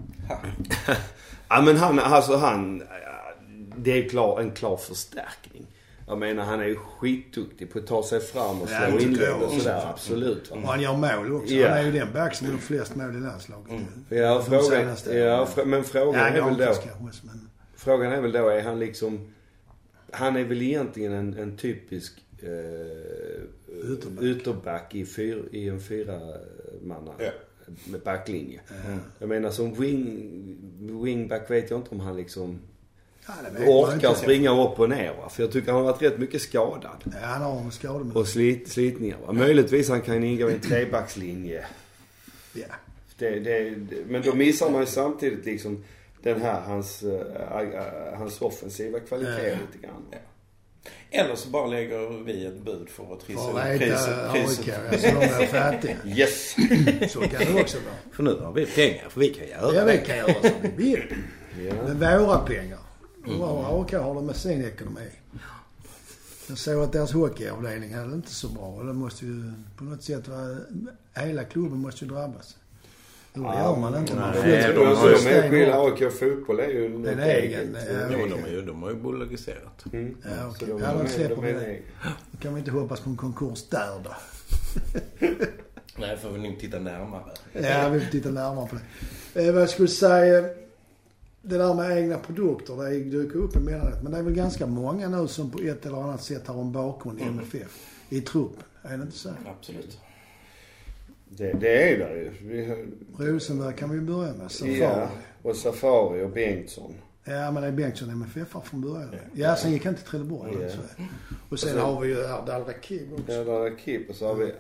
Speaker 3: Ja men han, alltså han... ja, Det är klar, en klar förstärkning. Jag menar han är ju skitduktig på att ta sig fram och
Speaker 1: Ja,
Speaker 3: slå
Speaker 1: tycker
Speaker 3: inlägg och sådär. Absolut.
Speaker 1: Och
Speaker 3: Va?
Speaker 1: han gör mål också.
Speaker 3: Ja.
Speaker 1: Han är ju den back som gjort flest mål i landslaget.
Speaker 3: Ja, frågan,
Speaker 1: senaste
Speaker 3: ja,
Speaker 1: åren.
Speaker 3: fr- men frågan
Speaker 1: Ja,
Speaker 3: är väl då...
Speaker 1: Kanske, men...
Speaker 3: Frågan är väl då, är han liksom... Han är väl egentligen en, en typisk eh,
Speaker 1: Ytterback.
Speaker 3: ytterback i, fyr, i en fyramanna
Speaker 2: Ja.
Speaker 3: Med backlinje. Jag menar som wing, wingback vet jag inte om han liksom
Speaker 1: Ja,
Speaker 3: orkar springa upp och ner va. För jag tycker han har varit rätt mycket skadad.
Speaker 1: Ja, han har en skada
Speaker 3: Och slit, slitningar va. Möjligtvis han kan ingå i en trebackslinje.
Speaker 1: Ja.
Speaker 3: Det, det, det, men då missar man ju samtidigt liksom den här, hans, äh, äh, hans offensiva kvalitet
Speaker 1: Ja.
Speaker 3: lite grann.
Speaker 2: Ja. Eller så bara lägger vi ett bud för att trissa
Speaker 1: För
Speaker 2: upp
Speaker 1: att reta
Speaker 2: priset.
Speaker 1: AIK,
Speaker 2: priset.
Speaker 1: alltså de är fattiga.
Speaker 3: Yes!
Speaker 1: Så kan det också vara.
Speaker 2: För nu har vi pengar, för vi kan göra
Speaker 1: Ja, vi kan göra som vi vill.
Speaker 3: Ja.
Speaker 1: Med våra pengar. Hur AIK har det med sin ekonomi. Jag såg att deras hockeyavdelning hade inte så bra. Och det måste ju på något sätt vara... Hela klubben måste ju drabbas. Jo, det gör man inte. Man
Speaker 2: nej, de har ju
Speaker 3: enskilda AIK fotboll är ju eget.
Speaker 1: egen,
Speaker 2: men de, har ju, de har ju bolagiserat.
Speaker 3: Mm.
Speaker 1: Ja, okej.
Speaker 3: de,
Speaker 1: Ja, de
Speaker 3: är-
Speaker 1: släpper
Speaker 3: de är
Speaker 1: det. Då kan vi inte hoppas på en konkurs där då.
Speaker 2: Nej, får vi nog titta närmare.
Speaker 1: Ja, vi får titta närmare på det. Eh, vad jag skulle säga. Det där med egna produkter, det dyker upp emellanåt. Men det är väl ganska många nu som på ett eller annat sätt har en bakgrund i MFF. I truppen. Är det inte så?
Speaker 2: Absolut.
Speaker 3: Det, det är det ju. Vi
Speaker 1: Rosenberg kan vi börja med. Safari.
Speaker 3: ja,
Speaker 1: Ja.
Speaker 3: och Safari och Bengtsson.
Speaker 1: men det är Bengtsson MFF från början.
Speaker 2: Ja.
Speaker 1: Ja, sen gick han till Trelleborg.
Speaker 3: Ja.
Speaker 1: Så. Och sen
Speaker 3: Och sen-
Speaker 1: har vi ju Erdal Rakib också.
Speaker 3: Ja, där är Kip och så har vi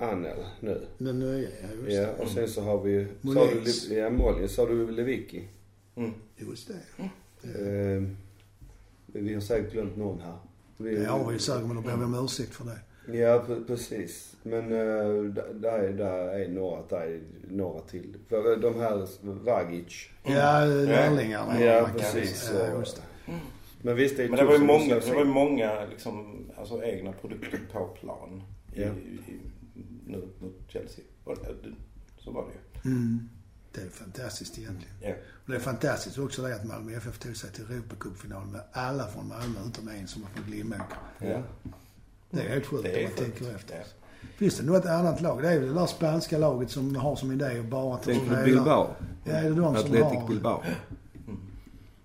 Speaker 3: Anel nu.
Speaker 1: Den nya, ja just
Speaker 3: Ja, och sen så har vi
Speaker 1: Molins.
Speaker 3: du, ja, Molins. Sa du Lewicki?
Speaker 2: Mm.
Speaker 1: Just det.
Speaker 3: Eh, vi har säkert glömt någon här. Vi,
Speaker 1: Det har vi ju säkert, men då ber vi om ursäkt för det.
Speaker 3: Ja, pre- precis. Men uh, där, är, där är några, där är några till. För de här, Vagic.
Speaker 1: Ja, lärlingarna.
Speaker 3: Ja, precis.
Speaker 1: Ja,
Speaker 3: Så.
Speaker 1: just det.
Speaker 3: Men visst, det är
Speaker 2: Men det var ju många, det var många liksom, alltså egna produkter på plan. I,
Speaker 3: Ja.
Speaker 2: i, nu mot Chelsea. Och det- Så var det ju.
Speaker 1: Mm. Det är fantastiskt egentligen.
Speaker 2: Ja.
Speaker 1: Och det är fantastiskt också det att Malmö FF tog sig till Europacupfinal med alla från Malmö utom en som var från Glimåker.
Speaker 2: Ja.
Speaker 1: Det är helt sjukt
Speaker 2: Det
Speaker 1: om
Speaker 2: är
Speaker 1: man tänker efter. Finns det något annat lag? Det är väl det där spanska laget som har som idé att bara ta
Speaker 3: Tänk på. Bilbao.
Speaker 1: Ja, är det de som
Speaker 3: Atletic
Speaker 1: har...
Speaker 3: Bilbao.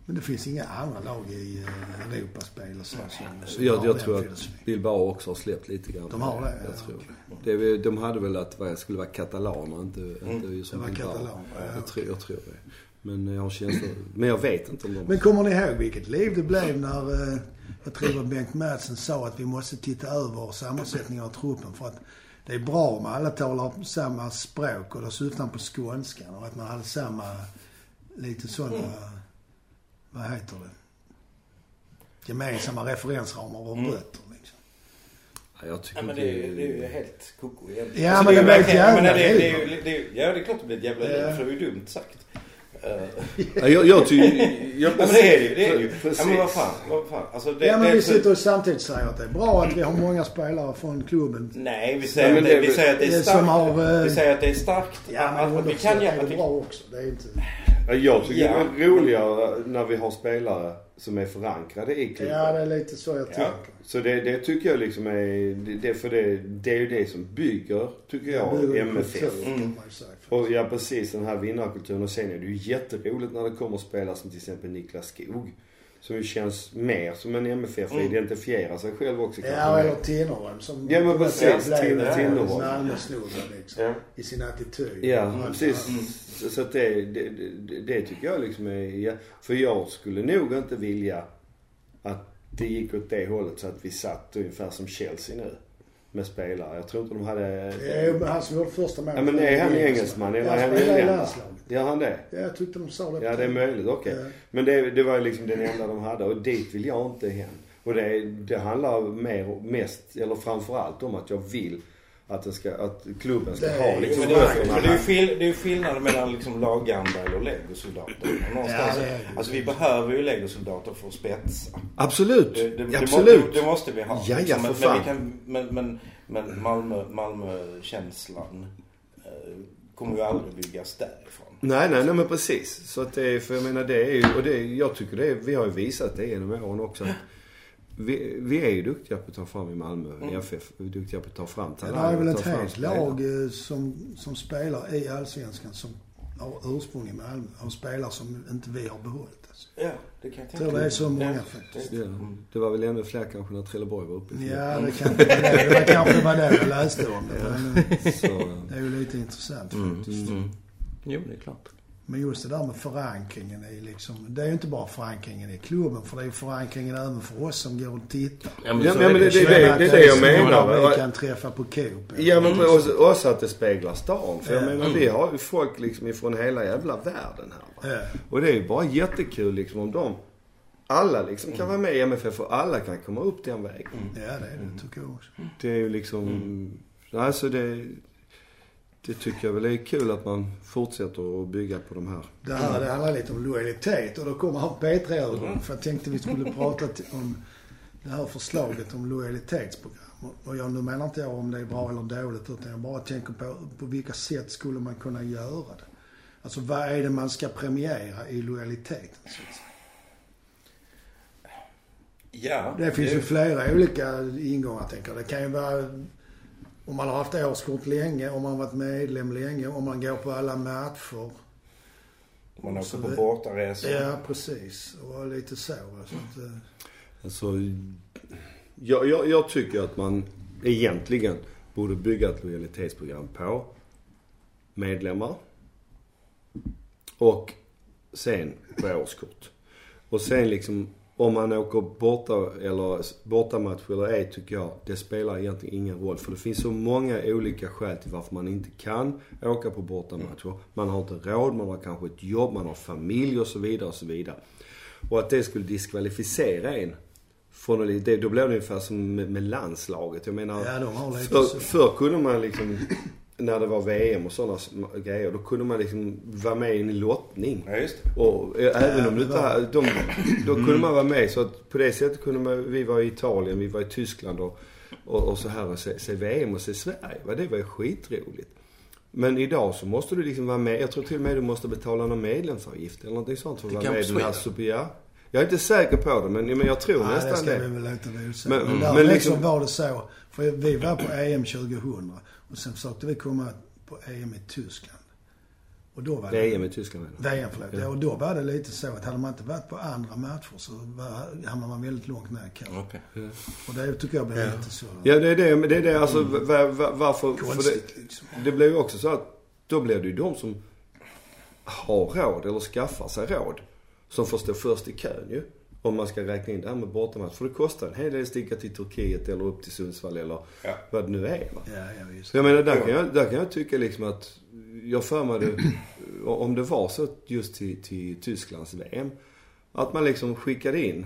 Speaker 1: Men det finns inga andra lag i uh, Europaspel och så som, som
Speaker 3: Jag, jag tror att. Bilbao också har släppt lite grann.
Speaker 1: De har det,
Speaker 3: Jag
Speaker 1: ja,
Speaker 3: tror.
Speaker 1: okej.
Speaker 3: det. de hade väl att jag skulle vara katalaner, inte, inte
Speaker 1: Mm. Det
Speaker 3: som
Speaker 1: var
Speaker 3: Bilbao.
Speaker 1: katalaner, ja,
Speaker 3: jag, tror, jag tror det. Men jag har känsla Men jag vet inte om de...
Speaker 1: Men kommer ni ihåg vilket liv det blev när, eh, jag tror det var Bengt Madsen sa att vi måste titta över sammansättningen av truppen för att det är bra om alla talar samma språk och då syftar han på skånskan och att man hade samma, lite sådana, vad heter det, gemensamma referensramar och rötter liksom.
Speaker 3: Ja, jag tycker
Speaker 4: Ja, men det, är- det är ju helt koko egentligen.
Speaker 1: Ja,
Speaker 4: Alltså,
Speaker 1: men det
Speaker 4: ju
Speaker 1: blir ett
Speaker 4: verkligen-
Speaker 1: jävla
Speaker 4: men det, det,
Speaker 1: liv.
Speaker 4: är ju- det, är ju- Ja, det är klart det blir ett jävla liv.
Speaker 1: Ja.
Speaker 4: För det är ju dumt sagt. Eh,
Speaker 3: Ja, jag, jag tycker... Jag,
Speaker 4: Ja men det är det ju. Det är ju.
Speaker 3: Precis.
Speaker 4: Ja men vad fan. Vad fan. Alltså, det,
Speaker 1: Ja men
Speaker 4: det,
Speaker 1: vi sitter och samtidigt säger att det är bra att vi har många spelare från klubben.
Speaker 4: Nej, vi säger,
Speaker 3: Ja,
Speaker 4: det,
Speaker 3: det-
Speaker 4: vi säger att det är starkt.
Speaker 1: som har, eh,
Speaker 4: Vi säger att det är starkt.
Speaker 1: Ja men
Speaker 4: att vi kan
Speaker 1: är
Speaker 4: hjälpa
Speaker 1: det
Speaker 4: till.
Speaker 1: bra också. Det är inte...
Speaker 3: Ja, Jag tycker
Speaker 4: Ja.
Speaker 3: det är roligare när vi har spelare som är förankrade i klubben.
Speaker 1: Ja det är lite så jag tänker.
Speaker 3: Så det, det tycker jag liksom är, det, det, för det, det är ju det som bygger, tycker jag,
Speaker 1: bygger en
Speaker 3: MFF.
Speaker 1: kultur, kan
Speaker 4: Mm.
Speaker 1: man ju säga.
Speaker 3: Och ja precis, den här vinnarkulturen. Och sen är det ju jätteroligt när det kommer spelare som till exempel Niklas Skog. Som ju känns mer som en MFF
Speaker 4: Mm.
Speaker 3: identifierar sig själv också kanske
Speaker 1: Ja, eller Tinnerholm som
Speaker 3: Ja, men precis, Tinnerholm.
Speaker 1: Liksom.
Speaker 3: Ja.
Speaker 1: I sin attityd.
Speaker 3: Ja,
Speaker 1: allt
Speaker 3: precis.
Speaker 1: det här.
Speaker 3: Så, att det, det, det, det tycker jag liksom är, ja. För jag skulle nog inte vilja att det gick åt det hållet så att vi satt ungefär som Chelsea nu. Med spelare. Jag tror inte de hade...
Speaker 1: Det är ju han som gjorde första målet.
Speaker 3: Ja men är han engelsman eller är
Speaker 1: han
Speaker 3: irländare?
Speaker 1: landslaget.
Speaker 3: Gör han det?
Speaker 1: Ja, jag tyckte de sa det.
Speaker 3: Ja det är möjligt, okej.
Speaker 1: Ja.
Speaker 3: Men det, det var liksom den enda de hade och dit vill jag inte hem. Och det, det handlar mer, mest, eller framförallt om att jag vill att, det ska, att klubben ska ha liksom
Speaker 4: Men det, är, men det, är skill, det är ju skillnad mellan liksom laggamla och legosoldater. Någonstans.
Speaker 1: Ja, det.
Speaker 4: Alltså vi behöver ju legosoldater för att spetsa.
Speaker 3: Absolut!
Speaker 4: Det, det, det,
Speaker 3: Absolut!
Speaker 4: må- det, det måste vi ha.
Speaker 3: Ja, ja,
Speaker 4: men,
Speaker 3: för
Speaker 4: men, vi kan, men, men, men Malmö, Malmö-känslan eh, kommer ju aldrig byggas därifrån.
Speaker 3: Nej, nej, nej men precis. Så att det är, för jag menar det är ju, och det, jag tycker det är, vi har ju visat det genom åren också. Att vi, vi är ju duktiga på att ta fram i Malmö, i FF. Vi är duktiga på att ta fram
Speaker 1: Det
Speaker 3: talanger.
Speaker 1: är väl ett helt lag eh, som, som spelar i Allsvenskan som har ursprung i Malmö. Av spelare som inte vi har behållit. Alltså.
Speaker 4: Ja, det kan jag tänka
Speaker 1: tror det är så många
Speaker 4: Ja,
Speaker 1: faktiskt.
Speaker 3: Ja, det var väl ännu fler kanske när Trelleborg var uppe.
Speaker 1: Ja, det kanske var det. Det var kanske var det jag läste om det. Men eh,
Speaker 3: Så,
Speaker 1: det är ju lite intressant faktiskt.
Speaker 2: Mm. Jo, det är klart.
Speaker 1: Men just det där med förankringen är liksom, det är ju inte bara förankringen i klubben för det är ju förankringen även för oss som går och tittar.
Speaker 2: Ja, men,
Speaker 3: Ja, men
Speaker 2: är
Speaker 3: det-
Speaker 2: det.
Speaker 3: det- det
Speaker 1: att
Speaker 3: är det jag
Speaker 1: så
Speaker 3: menar.
Speaker 1: Vi kan träffa på Coop.
Speaker 3: Ja men också, också att det speglar stan. För jag
Speaker 1: Ja.
Speaker 3: menar vi har ju folk liksom ifrån hela jävla världen här. Va?
Speaker 1: Ja.
Speaker 3: Och det är ju bara jättekul liksom om de, alla liksom kan vara med i MFF och alla kan komma upp den vägen.
Speaker 1: Ja, det är det tycker jag också.
Speaker 3: Det är ju liksom, alltså det, det tycker jag väl är kul att man fortsätter att bygga på de här.
Speaker 1: Det här det handlar lite om lojalitet och då kommer han P3-ögon. För jag tänkte vi skulle prata om det här förslaget om lojalitetsprogram. Och- jag, nu menar inte jag om det är bra eller dåligt utan jag bara tänker på på vilka sätt skulle man kunna göra det. Alltså vad är det man ska premiera i lojaliteten så att säga?
Speaker 4: Ja.
Speaker 1: Det finns ju flera olika ingångar tänker jag. Det kan ju vara om man har haft årskort länge, om man har varit medlem länge, om man går på alla matcher.
Speaker 4: Man åker på bortaresor.
Speaker 1: Ja, precis. Och lite så. så att, eh,
Speaker 3: Alltså, jag, jag, jag tycker att man egentligen borde bygga ett lojalitetsprogram på medlemmar och sen på årskort. Och sen liksom om man åker borta eller bortamatch eller ej tycker jag, det spelar egentligen ingen roll. För det finns så många olika skäl till varför man inte kan åka på bortamatcher. Man har inte råd, man har kanske ett jobb, man har familj och så vidare och så vidare. Och att det skulle diskvalificera en från det, då blir det ungefär som med, med landslaget. Jag menar,
Speaker 1: Ja, de har lite
Speaker 3: för, förr kunde man liksom, när det var VM och sådana grejer, då kunde man liksom vara med i en lottning.
Speaker 4: Ja, just det.
Speaker 3: Och även om
Speaker 1: det
Speaker 3: det inte här, de, då kunde man vara med. Så att på det sättet kunde man, vi var i Italien, vi var i Tyskland och, och, och så här och se, se VM och se Sverige. Va? Det var ju skitroligt. Men idag så måste du liksom vara med. Jag tror till och med du måste betala någon medlemsavgift eller någonting sånt för att vara med i den här ja. Jag är inte säker på det men, men jag tror
Speaker 1: Nej, det
Speaker 3: nästan
Speaker 1: ska
Speaker 3: det.
Speaker 1: vi väl osagt.
Speaker 3: Men-
Speaker 1: Men,
Speaker 3: men
Speaker 1: liksom...
Speaker 3: liksom-
Speaker 1: var det så. För vi var på EM 2000 och sen försökte vi komma på EM i Tyskland. Och då var det...
Speaker 3: VM i Tyskland menar.
Speaker 1: VM, förlåt.
Speaker 3: Ja.
Speaker 1: Och då var det lite så att hade man inte varit på andra matcher så var, hamnade man väldigt långt ner i kön.
Speaker 2: Okej.
Speaker 1: Och det tycker jag blev
Speaker 3: Ja.
Speaker 1: lite så
Speaker 3: Ja det är det, men det är det alltså var, var, varför. För
Speaker 1: konstigt
Speaker 3: det,
Speaker 1: liksom.
Speaker 3: det blir ju också så att då blir det ju de som har råd eller skaffar sig råd som får stå först i kön ju. Om man ska räkna in det här med bortamatch. För det kostar en hel del att sticka till Turkiet eller upp till Sundsvall eller
Speaker 2: Ja.
Speaker 3: vad det nu är va.
Speaker 1: Ja, ja
Speaker 3: jag menar där kan jag, där kan jag tycka liksom att, jag för mig det, om det var så just till, till Tysklands VM. Att man liksom skickade in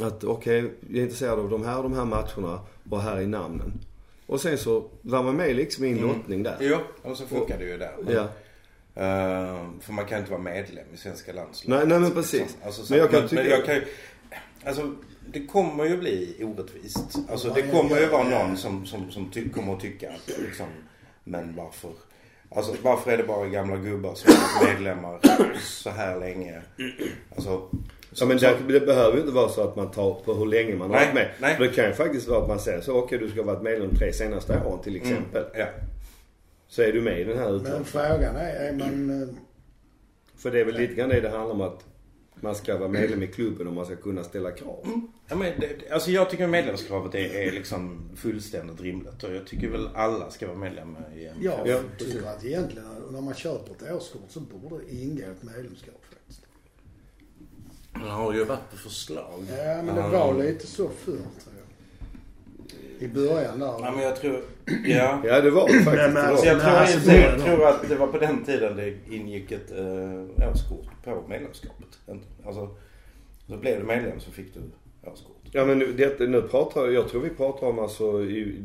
Speaker 3: att okej, jag är intresserad av de här och de här matcherna och här är namnen. Och sen så var man med liksom i en lottning där.
Speaker 2: Jo, och så funkar det ju där. Men,
Speaker 3: Ja.
Speaker 2: Eh, för man kan inte vara medlem i svenska landslaget.
Speaker 3: Nej, nej men precis.
Speaker 2: Alltså, så,
Speaker 3: Men jag kan
Speaker 2: men,
Speaker 3: tycka-
Speaker 2: men jag kan ju, Alltså, det kommer ju bli orättvist. Alltså det kommer ju vara någon som, som, som ty- kommer att tycka att liksom, men varför? Alltså varför är det bara gamla gubbar som är medlemmar så här länge? Alltså,
Speaker 3: Ja men det, det behöver ju inte vara så att man tar på hur länge man har
Speaker 2: Nej,
Speaker 3: varit med.
Speaker 2: nej.
Speaker 3: För Det kan ju faktiskt vara att man säger så, okej du ska ha varit medlem de tre senaste åren till exempel.
Speaker 2: Mm, ja.
Speaker 3: Så är du med i den här
Speaker 1: Men
Speaker 3: utlåningen.
Speaker 1: frågan är, är man... eh,
Speaker 3: För det är väl lite grann det det handlar om att man ska vara medlem i klubben och man ska kunna ställa krav.
Speaker 2: Ja, men det, alltså jag tycker medlemskravet är, är liksom fullständigt rimligt och jag tycker väl alla ska vara medlemmar i en
Speaker 1: Jag
Speaker 3: Ja,
Speaker 1: tycker att egentligen när man köper ett årskort så borde det ingå ett medlemskap faktiskt.
Speaker 2: Det har ju varit på förslag.
Speaker 1: Ja, men det var lite så förr tror jag. I början där.
Speaker 2: Ja, men jag tror... Ja.
Speaker 3: Ja det var det faktiskt.
Speaker 1: Men- men
Speaker 3: det var.
Speaker 2: Så jag,
Speaker 1: Men
Speaker 2: tror,
Speaker 1: alltså,
Speaker 2: jag, jag
Speaker 1: då-
Speaker 2: tror att det var på den tiden det ingick ett äh, årskort på medlemskapet. Alltså, så blev du medlem så fick du årskort.
Speaker 3: Ja men nu, det, nu pratar jag, jag tror vi pratar om alltså i,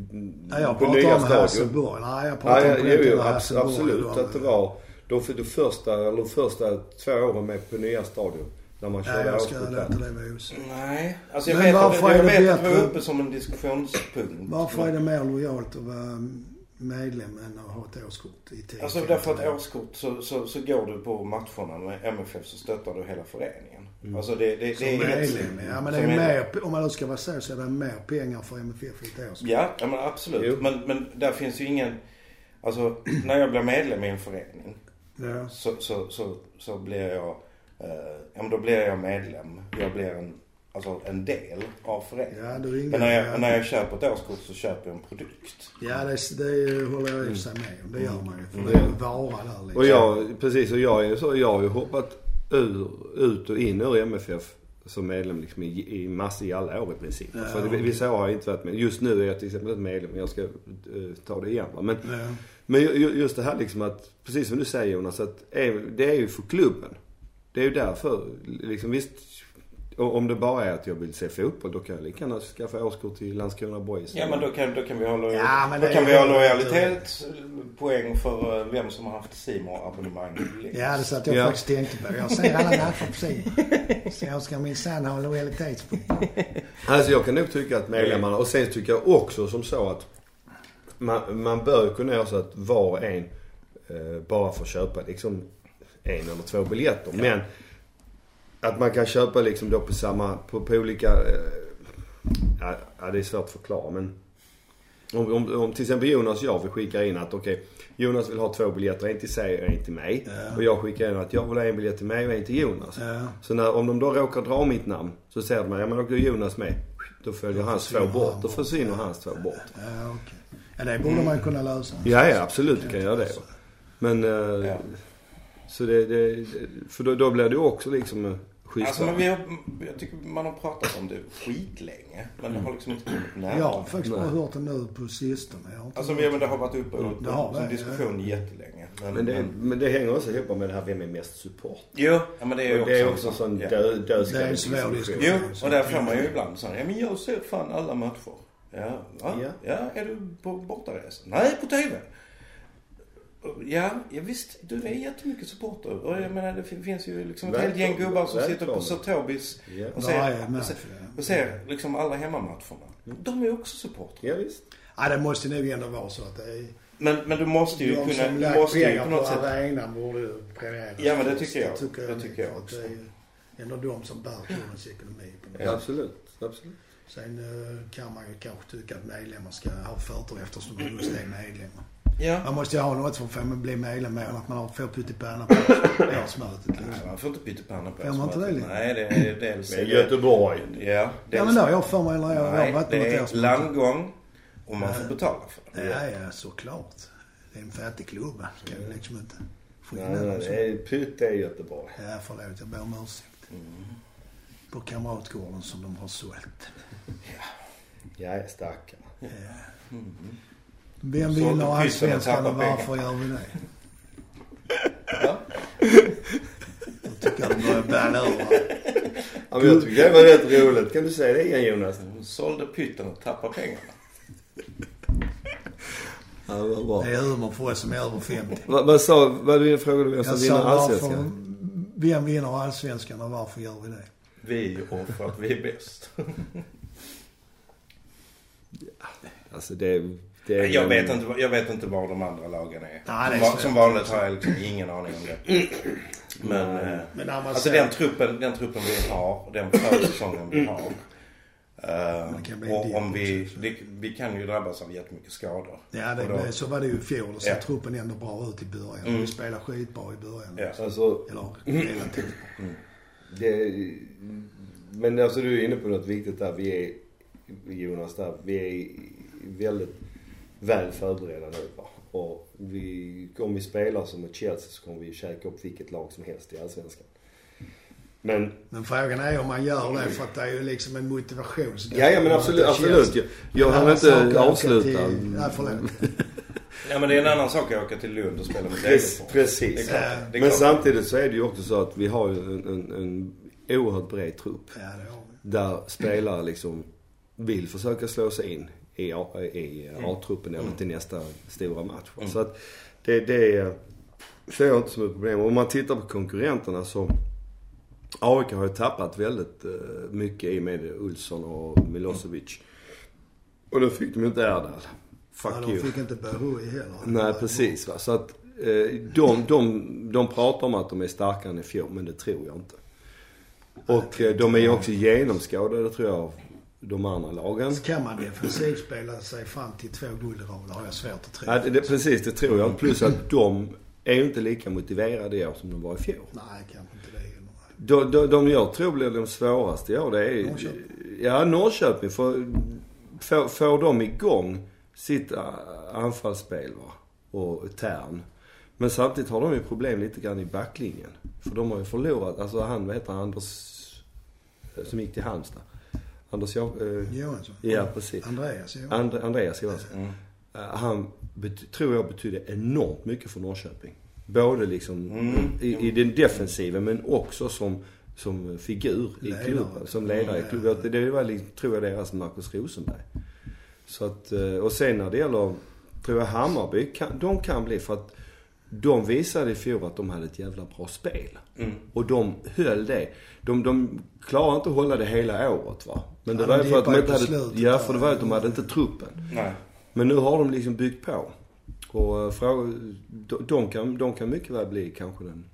Speaker 1: Ja, jag
Speaker 3: på nya
Speaker 1: om
Speaker 3: stadion.
Speaker 1: Hasselborg. Nej, jag
Speaker 3: Ja,
Speaker 1: pratar
Speaker 3: ja,
Speaker 1: om
Speaker 3: jo, jo, abs- absolut
Speaker 1: då.
Speaker 3: att det var. De, för de första, eller de första två åren med på nya stadion. När man
Speaker 1: Ja,
Speaker 3: körde
Speaker 1: jag ska låta det vara osagt.
Speaker 2: Nej. Alltså jag
Speaker 1: Men
Speaker 2: vet, att,
Speaker 1: varför
Speaker 2: jag
Speaker 1: är det
Speaker 2: vet att det var
Speaker 1: bättre-
Speaker 2: uppe som en diskussionspunkt.
Speaker 1: Varför är det mer lojalt att vara medlem än att ha ett årskort i tid?
Speaker 2: Alltså därför att årskort så, så, så går du på matcherna med MFF så stöttar du hela föreningen. Alltså det, det,
Speaker 1: Som
Speaker 2: det är
Speaker 1: medlem, ja. Men det är mer, om man nu ska vara så, så är det mer pengar för MFF i ett årskort.
Speaker 2: Ja, ja men absolut.
Speaker 3: Jo.
Speaker 2: Men, men där finns ju ingen... Alltså när jag blir medlem i en förening
Speaker 1: Ja.
Speaker 2: så, så, så, så blir jag... Eh, ja men då blir jag medlem. Jag blir en, alltså en del av föreningen.
Speaker 1: Ja, du.
Speaker 2: Men när jag,
Speaker 1: ja.
Speaker 2: när jag köper ett årskort så köper jag en produkt.
Speaker 1: Ja, det, det håller jag i sig med om. Det gör man ju. För
Speaker 3: Mm.
Speaker 1: det är en vara där liksom.
Speaker 3: Och jag, precis och jag är ju så, jag har ju hoppat ur, ut och in ur MFF som medlem liksom i, i massor i alla år i princip.
Speaker 1: Ja.
Speaker 3: För det, vissa år har jag inte varit med. Just nu är jag till exempel inte medlem. Jag ska eh, ta det igen va. Men,
Speaker 1: Ja.
Speaker 3: men ju- just det här liksom att, precis som du säger Jonas, att är, det är ju för klubben. Det är ju därför, liksom visst. Om det bara är att jag vill se fotboll, då kan jag lika gärna skaffa årskort till Landskrona Boys.
Speaker 2: Ja men då kan, då kan vi ha, lojal,
Speaker 1: Ja, men
Speaker 2: då kan vi ha lojalitetspoäng för eh, vem som har haft simor abonnemang.
Speaker 1: Ja, det satt jag
Speaker 3: Ja.
Speaker 1: faktiskt tänkte på. Jag ser alla matcher på sidan. Så jag ska minsann ha lojalitetspoäng.
Speaker 3: Alltså jag kan nog tycka att medlemmarna, och sen tycker jag också som så att man, man bör kunna göra så att var och en eh, bara får köpa liksom en eller två biljetter. Men att man kan köpa liksom då på samma, på, på olika, eh, ja, ja det är svårt att förklara men om, om, om till exempel Jonas och jag vill skicka in att okej Jonas vill ha två biljetter, en till sig och en till mig.
Speaker 1: Ja.
Speaker 3: Och jag skickar in att jag vill ha en biljett till mig och en till Jonas.
Speaker 1: Ja.
Speaker 3: Så när, om de då råkar dra mitt namn så säger de ja men går Jonas med. Då följer hans två bort. Då försvinner hans två bort.
Speaker 1: Ja, okej. Ja, det borde man kunna lösa.
Speaker 3: Ja, ja absolut kan jag göra det. Men, eh,
Speaker 2: Ja.
Speaker 3: Så det, det, det för då, då blir det ju också liksom schyssta.
Speaker 2: Alltså men vi har, jag tycker man har pratat om det skitlänge. Men det har liksom inte kommit nära.
Speaker 1: Jag har faktiskt bara hört det nu på sistone. Jag har
Speaker 2: Alltså men det har varit uppe
Speaker 1: Det har
Speaker 2: som
Speaker 1: det,
Speaker 2: diskussion jättelänge. Men,
Speaker 3: Men det,
Speaker 2: men,
Speaker 3: men det hänger också ihop med det här vem är mest support.
Speaker 2: jo, ja, men det är ju
Speaker 3: Och
Speaker 2: också,
Speaker 3: det är också en sån
Speaker 2: ja.
Speaker 3: dö, dödskallig
Speaker 1: Det är en svår diskussion.
Speaker 2: Jo, och där får man ju ibland så här, ja men jag ser fan alla matcher. Ja, ja,
Speaker 3: Ja.
Speaker 2: ja. är du på bortaresa? Nej, på TV. Ja, ja visst, du är jättemycket supporter. Och jag menar det fin- finns ju liksom ett helt gäng gubbar som sitter på
Speaker 3: välkommen.
Speaker 2: Sir Tobis
Speaker 3: Ja.
Speaker 2: och ser,
Speaker 1: Varje
Speaker 2: och ser,
Speaker 1: ja.
Speaker 2: och ser liksom alla hemmamatcherna. De är också supportrar.
Speaker 3: Ja, visst.
Speaker 1: Ja, det måste nog ändå vara så att det är...
Speaker 2: Men, men du måste ju
Speaker 1: de
Speaker 2: kunna,
Speaker 1: som
Speaker 2: du måste ju på
Speaker 1: på
Speaker 2: något sätt
Speaker 1: arenan borde ju premieras.
Speaker 2: Ja, men det tycker jag.
Speaker 1: tycker
Speaker 2: Det tycker jag
Speaker 1: att
Speaker 2: också.
Speaker 1: det är- ändå de som bär klubbens ekonomi. På
Speaker 3: Ja, absolut. Absolut.
Speaker 1: Sen eh, kan man ju kanske tycka att medlemmar ska ha förtur eftersom de just är medlemmar.
Speaker 4: Ja.
Speaker 1: Man måste ju ha något för att bli medlem mer än att man har får pyttipanna på årsmötet
Speaker 4: Nej,
Speaker 1: liksom.
Speaker 4: man får inte pyttipanna på
Speaker 1: Får man inte det, Lin?
Speaker 4: Nej, det är dels...
Speaker 3: Men Göteborg.
Speaker 4: Ja,
Speaker 1: Ja
Speaker 4: dels,
Speaker 1: men det har jag för mig när jag har
Speaker 4: Nej,
Speaker 1: varit på
Speaker 4: det
Speaker 1: något
Speaker 4: är
Speaker 1: årsmöte.
Speaker 4: landgång och man får betala för det.
Speaker 1: Ja, ja, såklart. Det är en fattig klubb. Ska ju liksom inte få in
Speaker 3: Nej, nej, det är Pytt är Göteborg.
Speaker 1: Ja, förlåt. Jag ber om ursäkt. På Kamratgården som de har sålt.
Speaker 3: Jag är starkare.
Speaker 1: Vem
Speaker 4: Så
Speaker 1: vinner
Speaker 4: pytten och
Speaker 1: allsvenskan och varför gör vi det?
Speaker 4: Ja.
Speaker 1: Jag tycker de börjar balla ur.
Speaker 3: Ja, men jag tycker det var rätt roligt. Kan du säga det igen Jonas?
Speaker 4: Hon sålde pytten och tappade pengarna.
Speaker 3: Ja, det var bra.
Speaker 1: Det är humor för oss som är över 50.
Speaker 3: Vad, vad sa, vad du frågade vem som
Speaker 1: Jag
Speaker 3: vinner
Speaker 1: varför,
Speaker 3: allsvenskan?
Speaker 1: vem vinner allsvenskan och varför gör vi det?
Speaker 4: Vi och för att vi är bäst.
Speaker 3: Alltså det, det är...
Speaker 4: Jag vet inte, jag vet inte var de andra lagen är.
Speaker 1: Nej,
Speaker 4: som, som vanligt har jag liksom ingen aning om det. Men, eh,
Speaker 1: Men
Speaker 4: alltså
Speaker 1: ser-
Speaker 4: den truppen, den truppen vi har, den försäsongen vi har.
Speaker 1: en
Speaker 4: och om vi,
Speaker 1: också.
Speaker 4: det, vi kan ju drabbas av jättemycket skador.
Speaker 1: Ja, det,
Speaker 4: då-
Speaker 1: det, så var det ju i fjol. Och så
Speaker 4: Ja.
Speaker 1: truppen ändå bra ut i början.
Speaker 4: Mm.
Speaker 1: Vi spelade skitbra i början.
Speaker 4: Ja.
Speaker 3: Alltså,
Speaker 1: Eller relativt.
Speaker 3: det, men alltså du är inne på något viktigt där. Vi är, Jonas, där. Vi är väldigt väl förberedda nu. Va? Och vi, om vi spelar som ett Chelsea så kommer vi käka upp vilket lag som helst i Allsvenskan. Men,
Speaker 1: Men frågan är om man gör det för att det är ju liksom en motivation.
Speaker 3: ja, ja men absolut, absolut. Jag, jag hann inte avsluta.
Speaker 1: Nej, förlåt.
Speaker 4: Ja men det är en annan sak att åka till Lund och spela med.
Speaker 3: Precis.
Speaker 4: Det är klart.
Speaker 1: Ja.
Speaker 3: Men samtidigt så är det ju också så att vi har ju en, en, en oerhört bred trupp.
Speaker 1: Ja, det har vi.
Speaker 3: Där spelare liksom vill försöka slå sig in i, A- i
Speaker 4: Mm.
Speaker 3: A-truppen eller till nästa stora match. Så att det, det ser jag inte som ett problem. Om man tittar på konkurrenterna så AIK har ju tappat väldigt eh, mycket i och med Olsson och Milosevic. Och då fick de ju inte Erdal. Fuck
Speaker 1: Ja, de
Speaker 3: you.
Speaker 1: fick inte Behoui heller.
Speaker 3: Nej, precis. Va? Så att eh, de, de, de pratar om att de är starkare än i fjol, men det tror jag inte. Och eh, de är ju också genomskådade tror jag de andra lagen.
Speaker 1: Så kan man defensivt spela sig fram till två guld i rad har jag svårt att tro.
Speaker 3: Ja, det, det, precis, det tror jag. Plus att de är ju inte lika motiverade i år som de var i fjol.
Speaker 1: Nej, kanske inte det.
Speaker 3: De, de, de jag tror blir de svåraste i år, det är
Speaker 1: Norrköping.
Speaker 3: Ja, Norrköping. För får, får de igång sitt äh, anfallsspel va? och tärn. Men samtidigt har de ju problem lite grann i backlinjen. För de har ju förlorat, alltså han, vad heter han, Anders, som gick till Halmstad. Anders ja, eh,
Speaker 1: Johansson?
Speaker 3: Ja, precis.
Speaker 1: Andreas Johansson?
Speaker 3: And, Andreas Johansson.
Speaker 4: Mm.
Speaker 3: Eh, Han bet, tror jag betyder enormt mycket för Norrköping. Både liksom
Speaker 4: Mm.
Speaker 3: i, i den defensiva men också som, som figur i
Speaker 1: Ledare.
Speaker 3: klubben. Som ledare i klubben. Det, det var liksom, tror jag deras Marcus Rosenberg. Så att, eh, och sen när det gäller, tror jag Hammarby, kan, de kan bli för att de visade i fjol att de hade ett jävla bra spel.
Speaker 4: Mm.
Speaker 3: Och de höll det. De, de klarade inte att hålla det hela året va. Men det
Speaker 1: Ja,
Speaker 3: var ju för att de inte hade, ja för det var att de hade inte truppen.
Speaker 4: Nej.
Speaker 3: Men nu har de liksom byggt på. Och eh, fråga, de, de, kan, de kan mycket väl bli kanske den,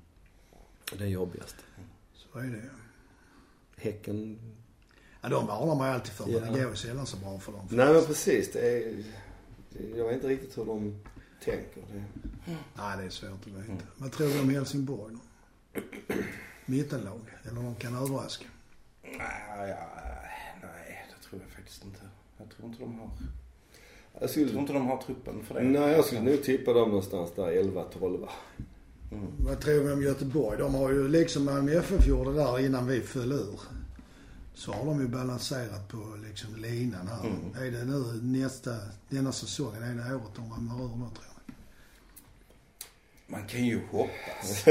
Speaker 3: den jobbigaste.
Speaker 1: Så är det.
Speaker 3: Häcken...
Speaker 1: Ja, de varnar man alltid för, men
Speaker 3: Ja.
Speaker 1: det går ju sällan så bra för dem.
Speaker 3: Nej men precis. Det är, jag vet inte riktigt hur de tänker. Det,
Speaker 1: Nej, det är svårt att veta. Vad tror du om Helsingborg då? Mittenlag? Eller de kan överraska?
Speaker 4: Nej, ja, nej, det tror jag faktiskt inte. Jag tror inte de har,
Speaker 3: jag,
Speaker 4: jag tror
Speaker 3: skulle,
Speaker 4: inte de har truppen för det.
Speaker 3: nej, jag skulle nog tippa dem någonstans där 11-12.
Speaker 1: Vad tror vi om Göteborg? De har ju liksom Malmö FF gjorde där innan vi föll ur. Så har de ju balanserat på liksom linan här.
Speaker 4: Mm.
Speaker 1: Är det nu nästa, denna säsongen, är det året de ramlar ur då tror jag?
Speaker 4: Man kan ju hoppas.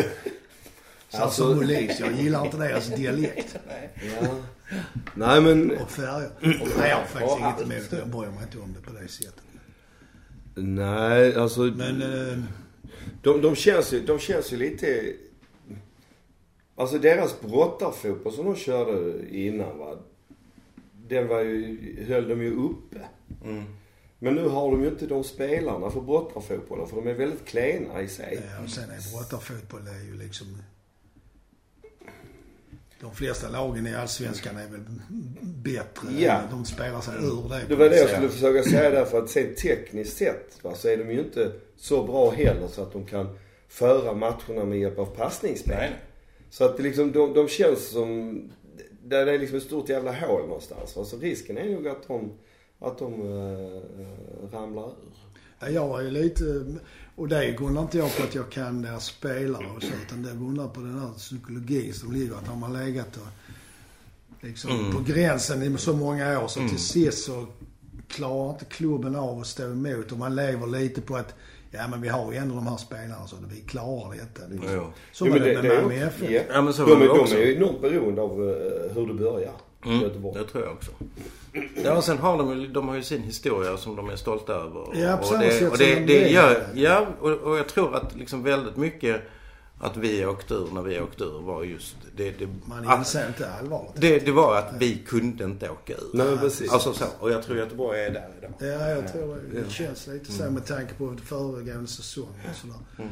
Speaker 1: Så alltså, Molis, jag gillar inte deras dialekt
Speaker 3: Ja. Nej men,
Speaker 1: och färger. Nej, jag har faktiskt inget emot det. Jag bryr mig inte om det på det sättet.
Speaker 3: nej alltså.
Speaker 1: Men eh,
Speaker 3: De, de, känns ju, de känns ju lite... Alltså deras brottarfotboll som de körde innan va. Den var ju, höll de ju uppe.
Speaker 4: Mm.
Speaker 3: Men nu har de ju inte de spelarna för brottarfotbollen för de är väldigt klena i sig.
Speaker 1: ja, och sen är brottarfotboll är ju liksom... De de flesta lagen i Allsvenskan är väl bättre.
Speaker 3: Ja.
Speaker 1: De spelar sig ur det.
Speaker 3: Det var det jag
Speaker 2: Ja.
Speaker 3: skulle försöka säga där för att sen tekniskt sett va, så är de ju inte så bra heller så att de kan föra matcherna med hjälp av passningsspel.
Speaker 2: Nej.
Speaker 3: Så att det liksom, de, de känns som, där det är liksom ett stort jävla hål någonstans. va. Så risken är nog att de, att de äh, ramlar ur.
Speaker 1: Ja, jag är ju lite, och det grundar inte jag på att jag kan deras spelare och så, utan det grundar på den här psykologin som ligger. Att har man legat och liksom
Speaker 2: Mm.
Speaker 1: på gränsen i så många år så till sist så klarar inte klubben av att stå emot och man lever lite på att ja men vi har ju ändå de här spelarna så vi klarar detta. Liksom.
Speaker 2: Jo.
Speaker 1: Så
Speaker 3: Jo,
Speaker 1: var
Speaker 3: men
Speaker 1: det med Malmö FF.
Speaker 3: Ja.
Speaker 2: Ja, men så
Speaker 3: de,
Speaker 2: var det
Speaker 3: de
Speaker 2: också.
Speaker 3: är ju enormt beroende av eh, hur det börjar
Speaker 2: Mm,
Speaker 3: Göteborg.
Speaker 2: det tror jag också. Ja, och sen har de, ju- de har ju sin historia som de är stolta över.
Speaker 1: Ja, på
Speaker 2: och
Speaker 1: samma
Speaker 2: det,
Speaker 1: sätt
Speaker 2: och
Speaker 1: som
Speaker 2: det,
Speaker 1: de
Speaker 2: det
Speaker 1: är.
Speaker 2: gör, Ja, och, och jag tror att liksom väldigt mycket att vi åkte ur när vi åkte ur var just det. det
Speaker 1: Man
Speaker 2: att,
Speaker 1: inser inte allvaret.
Speaker 2: det, det var att vi kunde inte åka ur.
Speaker 3: Nej precis.
Speaker 2: Alltså så. Och jag tror Göteborg är där idag.
Speaker 1: Ja, jag tror det. Det känns lite
Speaker 2: Mm.
Speaker 1: så med tanke på föregående säsong och sådär.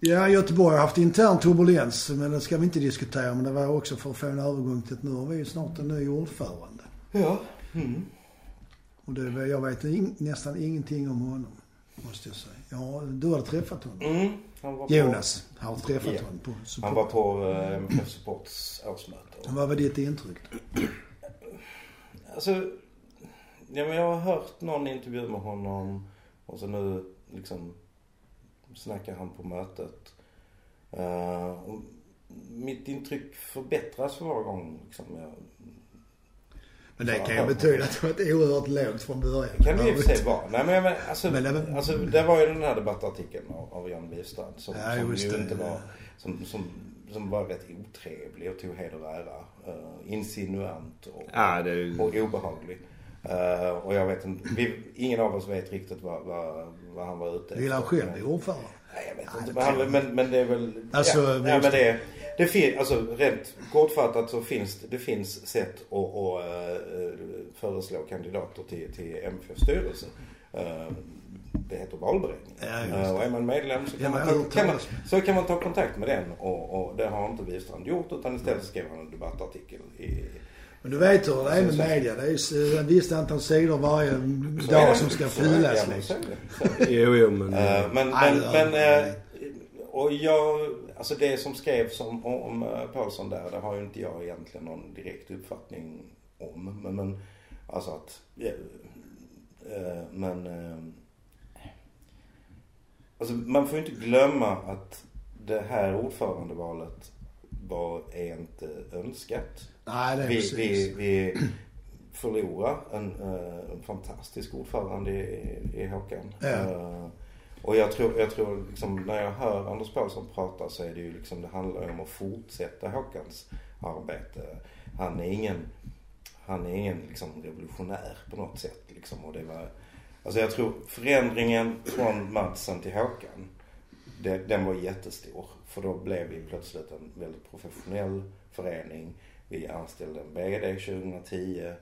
Speaker 1: Ja, Göteborg har haft intern turbulens, men det ska vi inte diskutera. Men det var också för att få en övergång till att nu har vi ju snart en ny ordförande.
Speaker 3: ja.
Speaker 1: Och det, jag vet in, nästan ingenting om honom, måste jag säga. Ja, du har träffat honom.
Speaker 2: Mm, på,
Speaker 1: Jonas har träffat
Speaker 2: Ja.
Speaker 1: honom på support.
Speaker 2: Han var på eh, MFF Supports årsmöte.
Speaker 1: Vad var ditt intryck?
Speaker 2: Alltså, ja, men jag har hört någon intervju med honom och så nu liksom snackar han på mötet. Och mitt intryck förbättras för varje gång liksom, jag
Speaker 1: Men det kan ju betyda att det var ett oerhört lågt från början.
Speaker 2: kan det i och för sig vara. Nej men, alltså,
Speaker 1: Men det var-
Speaker 2: alltså det var ju den här debattartikeln av, av Jan Wistrand som,
Speaker 1: Ja,
Speaker 2: som
Speaker 1: just
Speaker 2: ju
Speaker 1: det,
Speaker 2: inte var, som, som, som var rätt otrevlig och tog heder och ära. Uh, insinuant och,
Speaker 3: Ja, det ju...
Speaker 2: och obehaglig. Eh, och jag vet inte, vi, ingen av oss vet riktigt vad, vad, vad han var ute
Speaker 1: Vill han själv bli ordförande?
Speaker 2: Nej, jag vet
Speaker 1: Nej,
Speaker 2: inte.
Speaker 1: det
Speaker 2: Men, men, men det är väl...
Speaker 1: Alltså,
Speaker 2: ja, nej, men det, det finns, alltså rent kortfattat så finns det finns sätt att, att eh, föreslå kandidater till, till MFF styrelse. Eh, det heter valberedning.
Speaker 1: Ja,
Speaker 2: Eh, och är man medlem så
Speaker 1: Ja,
Speaker 2: kan,
Speaker 1: men
Speaker 2: man ta, kan, man, så kan man ta kontakt med den och, och det har inte Wistrand gjort utan istället skrev han en debattartikel i
Speaker 1: Men du vet hur det är med media. Det är ju ett visst antal sidor varje dag som ska fyllas
Speaker 2: Ja, men
Speaker 1: liksom.
Speaker 3: Jo, jo men...
Speaker 2: Eh, men,
Speaker 1: Nej,
Speaker 2: men, men eh, och jag, alltså det som skrevs om, om eh, Paulsson där, det har ju inte jag egentligen någon direkt uppfattning om. Men, men alltså att, eh, men, eh, alltså man får ju inte glömma att det här ordförandevalet var, är inte önskat.
Speaker 1: Nej, det är
Speaker 2: Vi,
Speaker 1: precis.
Speaker 2: vi, vi förlorar en, eh, en fantastisk ordförande i, i Håkan.
Speaker 1: Ja.
Speaker 2: Eh, och jag tror, jag tror liksom, när jag hör Anders Paulsson prata så är det ju liksom, det handlar om att fortsätta Håkans arbete. Han är ingen, han är ingen liksom revolutionär på något sätt liksom. Och det var, alltså jag tror förändringen från Madsen till Håkan, det, den var jättestor. För då blev vi plötsligt en väldigt professionell förening. Vi anställde en VD 2010.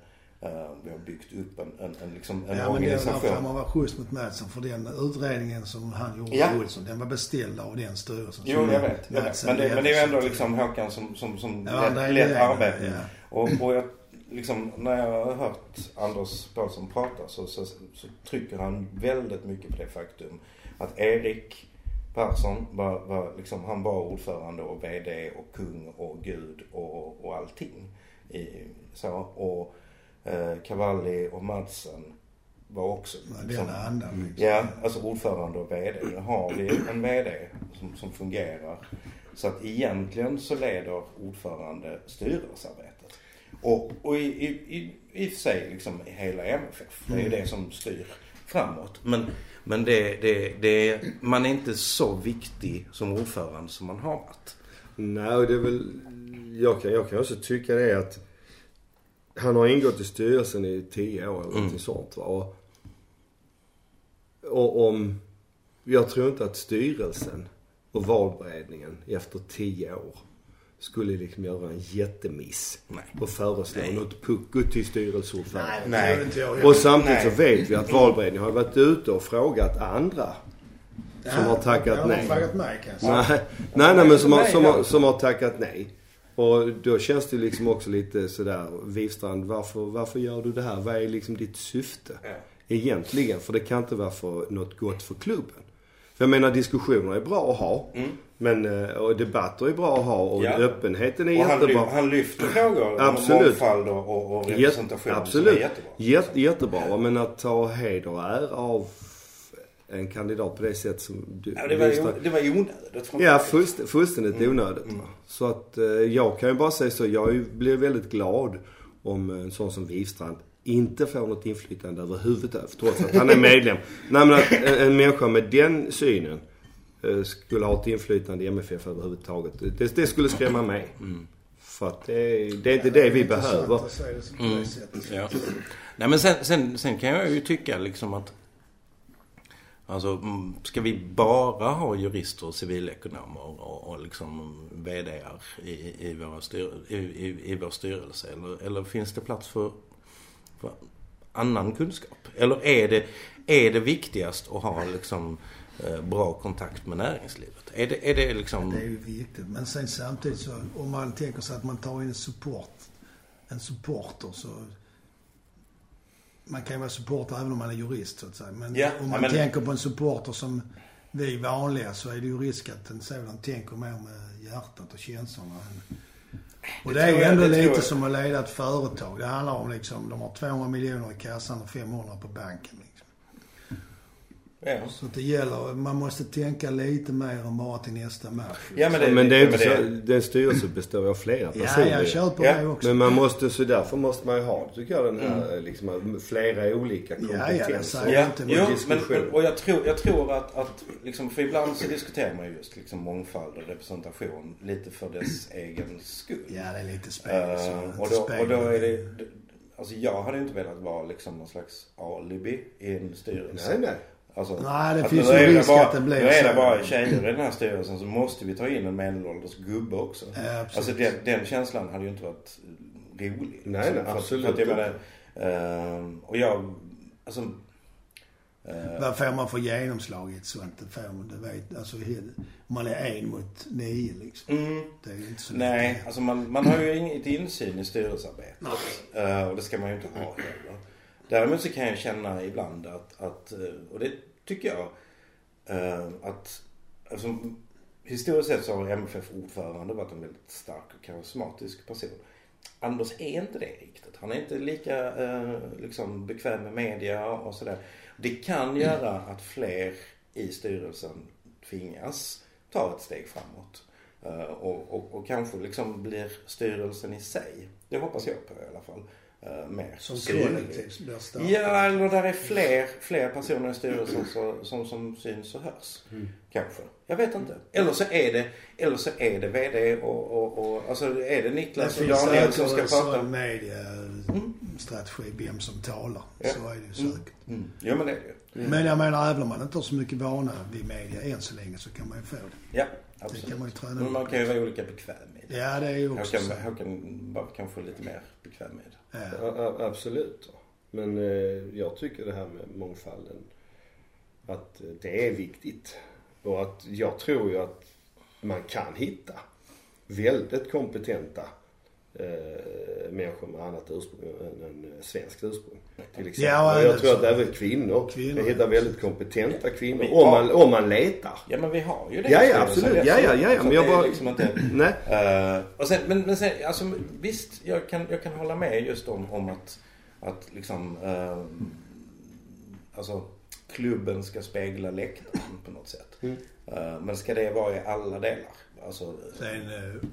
Speaker 2: Eh, vi har byggt upp en, en, en, liksom, en
Speaker 1: Ja, men det är därför
Speaker 2: organisation.
Speaker 1: man var schysst mot Madsen. För den utredningen som han gjorde,
Speaker 2: Ja.
Speaker 1: Olsson, den var beställd av den styrelsen.
Speaker 2: Jo, jag vet. Jag vet.
Speaker 1: Madsen
Speaker 2: Men, det, men det är ju ändå liksom Håkan som, som, som
Speaker 1: Ja, det
Speaker 2: lett
Speaker 1: det.
Speaker 2: arbetet.
Speaker 1: Ja.
Speaker 2: Och, och jag, liksom, när jag har hört Anders Paulsson prata så, så, så trycker han väldigt mycket på det faktum att Erik Persson var, var liksom, han var ordförande och VD och kung och gud och, och allting. I, så, och eh, Cavalli och Madsen var också liksom,
Speaker 1: Den andan liksom.
Speaker 2: Ja, alltså ordförande och VD. Nu har vi en VD som, som fungerar. Så att egentligen så leder ordförande styrelsearbetet. Och, och i, i, i, i och för sig liksom hela MFF. Det är ju det som styr framåt. Men, men det, det, det, man är inte så viktig som ordförande som man har varit.
Speaker 3: Nej, det är väl... Jag kan, jag kan också tycka det att han har ingått i styrelsen i tio år eller
Speaker 2: Mm.
Speaker 3: sånt va. Och, och om... Jag tror inte att styrelsen och valberedningen efter tio år skulle liksom göra en jättemiss
Speaker 2: Nej.
Speaker 3: och föreslå något pucko till styrelseordförande.
Speaker 2: Nej.
Speaker 1: Gör inte jag.
Speaker 3: Och samtidigt
Speaker 2: Nej.
Speaker 3: så vet vi att valberedningen har varit ute och frågat andra som har tackat nej.
Speaker 1: Har frågat mig kanske.
Speaker 3: Nej, nej, nej men som har, som, har, som har tackat nej. Och då känns det liksom också lite sådär, Wivstrand, varför, varför gör du det här? Vad är liksom ditt syfte? Egentligen, för det kan inte vara för något gott för klubben. För jag menar diskussioner är bra att ha. Men, eh, och debatter är bra att ha och
Speaker 2: Mm. Ja.
Speaker 3: öppenheten är
Speaker 2: Och han,
Speaker 3: jättebra.
Speaker 2: ly- han lyfter frågor om
Speaker 3: Absolut.
Speaker 2: mångfald och, och, representation som är
Speaker 3: Absolut.
Speaker 2: jättebra.
Speaker 3: Jätte, jättebra. Men att ta heder och ära av en kandidat på det sätt som du...
Speaker 2: Ja, det, var, ju- det var ju onödigt.
Speaker 3: Ja, fullst, fullständigt
Speaker 2: Mm.
Speaker 3: onödigt. Va? Så att eh, jag kan ju bara säga så. Jag blir väldigt glad om en sån som Wivstrand inte får något inflytande överhuvudtaget. Trots att han är medlem. Nej men att en, en människa med den synen eh, skulle ha ett inflytande i MFF överhuvudtaget. Det, det skulle skrämma mig. För att det, är- det är inte det vi behöver.
Speaker 1: att det sättet.
Speaker 5: Ja. Nej men sen, sen, sen kan jag ju tycka liksom att Alltså, mm, ska vi bara ha jurister och civilekonomer och, och liksom VDR i, i, våra styr, i, i, i vår styrelse? Eller, eller finns det plats för annan kunskap? Eller är det, är det viktigast att ha liksom eh, bra kontakt med näringslivet? Är det, är det liksom...
Speaker 1: Det är ju viktigt. Men sen samtidigt så om man tänker sig att man tar in en support, en supporter så man kan ju vara supporter även om man är jurist så att säga. Men
Speaker 2: Ja,
Speaker 1: om
Speaker 2: ja,
Speaker 1: man
Speaker 2: men-
Speaker 1: tänker på en supporter som vi vanliga så är det ju risk att en sådan tänker mer med hjärtat och känslorna. än- Och det, är
Speaker 2: tror
Speaker 1: ju ändå
Speaker 2: det
Speaker 1: lite
Speaker 2: jag.
Speaker 1: som att leda ett företag. Det handlar om liksom, de har 200 miljoner i kassan och 500 på banken.
Speaker 2: Ja.
Speaker 1: Så det gäller, man måste tänka lite mer än bara till nästa match.
Speaker 2: Ja, men det,
Speaker 3: Men det är
Speaker 2: ja,
Speaker 3: inte så, den styrelse består ju av flera
Speaker 1: Ja,
Speaker 3: personer.
Speaker 1: jag köper
Speaker 2: Ja,
Speaker 1: det också.
Speaker 3: Men man måste, så därför måste man ju ha, tycker jag, den här liksom, flera olika
Speaker 1: Ja, ja, det
Speaker 3: kompetenser.
Speaker 1: säger
Speaker 2: Ja,
Speaker 1: inte
Speaker 2: jo, men, och jag tror, jag tror att, att liksom, för ibland så diskuterar man just liksom mångfald och representation lite för dess egen skull.
Speaker 1: Ja, det är lite spel.
Speaker 2: Eh,
Speaker 1: inte
Speaker 2: och, då, och då är det, alltså jag hade inte velat vara liksom någon slags alibi i en styrelse.
Speaker 3: Nej, nej.
Speaker 2: Alltså,
Speaker 1: Nej, det finns ju risk
Speaker 2: bara,
Speaker 1: att det blir
Speaker 2: Nu är det
Speaker 1: så.
Speaker 2: bara tjejer i den här styrelsen så måste vi ta in en medelålders gubbe också.
Speaker 1: Ja, absolut.
Speaker 2: alltså den, den känslan hade ju inte varit rolig.
Speaker 3: Nej,
Speaker 2: Så
Speaker 3: nej,
Speaker 2: för,
Speaker 3: absolut
Speaker 2: För att jag
Speaker 3: inte.
Speaker 2: menar, eh, och jag, alltså
Speaker 1: Vad får man för genomslag i ett sånt? Det får man, det vet, alltså, man är en mot nio liksom.
Speaker 2: Mm.
Speaker 1: Det är inte så
Speaker 2: Nej,
Speaker 1: mycket.
Speaker 2: alltså man, man har ju inget insyn i styrelsearbetet. Eh, och det ska man ju inte ha heller. Däremot så kan jag känna ibland att, att eh, och det tycker jag, eh, att alltså, historiskt sett så har MFF-ordförande varit en väldigt stark och karismatisk person. Anders är inte det riktigt. Han är inte lika eh, liksom bekväm med media och sådär. Det kan göra att fler i styrelsen tvingas ta ett steg framåt. Eh, och, och, och kanske liksom blir styrelsen i sig, det hoppas jag på i alla fall, eh, mer
Speaker 1: Som kollektiv blir starkare.
Speaker 2: Ja, eller där är fler, fler personer i styrelsen så, som, som syns och hörs. Kanske. Jag vet inte. Eller så är det, eller så är det VD och, och, och alltså är det
Speaker 1: Det
Speaker 2: Niklas och
Speaker 1: finns
Speaker 2: Daniel som ska prata?
Speaker 1: sån mediestrategi, vem som talar.
Speaker 2: Ja.
Speaker 1: Så är det ju säkert.
Speaker 2: Mm. Ja men det är det ju.
Speaker 1: Men jag menar, även om man inte har så mycket vana vid media än så länge så kan man ju få det.
Speaker 2: Ja,
Speaker 1: Det
Speaker 2: absolut.
Speaker 1: kan man ju träna
Speaker 2: Men man kan ju vara olika bekväm det.
Speaker 1: Ja, det är ju också så.
Speaker 2: Håkan, Håkan var kanske lite mer bekväm med det.
Speaker 1: Ja.
Speaker 3: Ja, absolut. Men eh, jag tycker det här med mångfalden, att eh, det är viktigt. Och att jag tror ju att man kan hitta väldigt kompetenta eh, människor med annat ursprung än, svenskt ursprung. Till exempel.
Speaker 1: Ja,
Speaker 3: och jag tror
Speaker 1: så.
Speaker 3: att även kvinnor,
Speaker 1: Kvinnor,
Speaker 3: kan hitta väldigt kompetenta kvinnor.
Speaker 2: Vi
Speaker 3: Om
Speaker 2: har-
Speaker 3: man, om man letar.
Speaker 2: Ja men vi har ju det.
Speaker 3: Ja, ja, absolut. Ja, ja, ja, men jag bara-
Speaker 2: Liksom inte,
Speaker 3: Nej.
Speaker 2: Eh, och sen, men, men sen, alltså visst, jag kan, jag kan hålla med just om, om att, att liksom, eh, alltså klubben ska spegla läktaren på något sätt.
Speaker 3: Mm.
Speaker 2: Eh, men ska det vara i alla delar? Alltså,
Speaker 1: Sen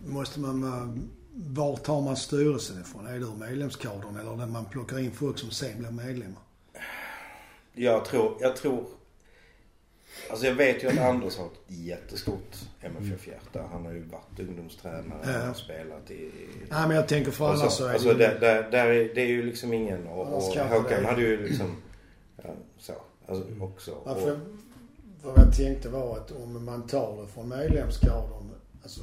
Speaker 1: måste man... eh, Var tar man styrelsen ifrån? Är det ur medlemskadern eller när man plockar in folk som sen blir medlemmar?
Speaker 2: jag tror, jag tror, alltså jag vet ju att Anders har ett jättestort MFF-hjärta. Han har ju varit ungdomstränare
Speaker 1: Ja.
Speaker 2: och spelat i...
Speaker 1: Nej, men jag tänker för
Speaker 2: och
Speaker 1: annars så är
Speaker 2: alltså
Speaker 1: det...
Speaker 2: där, där, där är, det är ju liksom ingen och, och Håkan hade ju liksom, ja, så, alltså också. Och,
Speaker 1: Varför, vad jag tänkte var att om man tar det från medlemskadern, alltså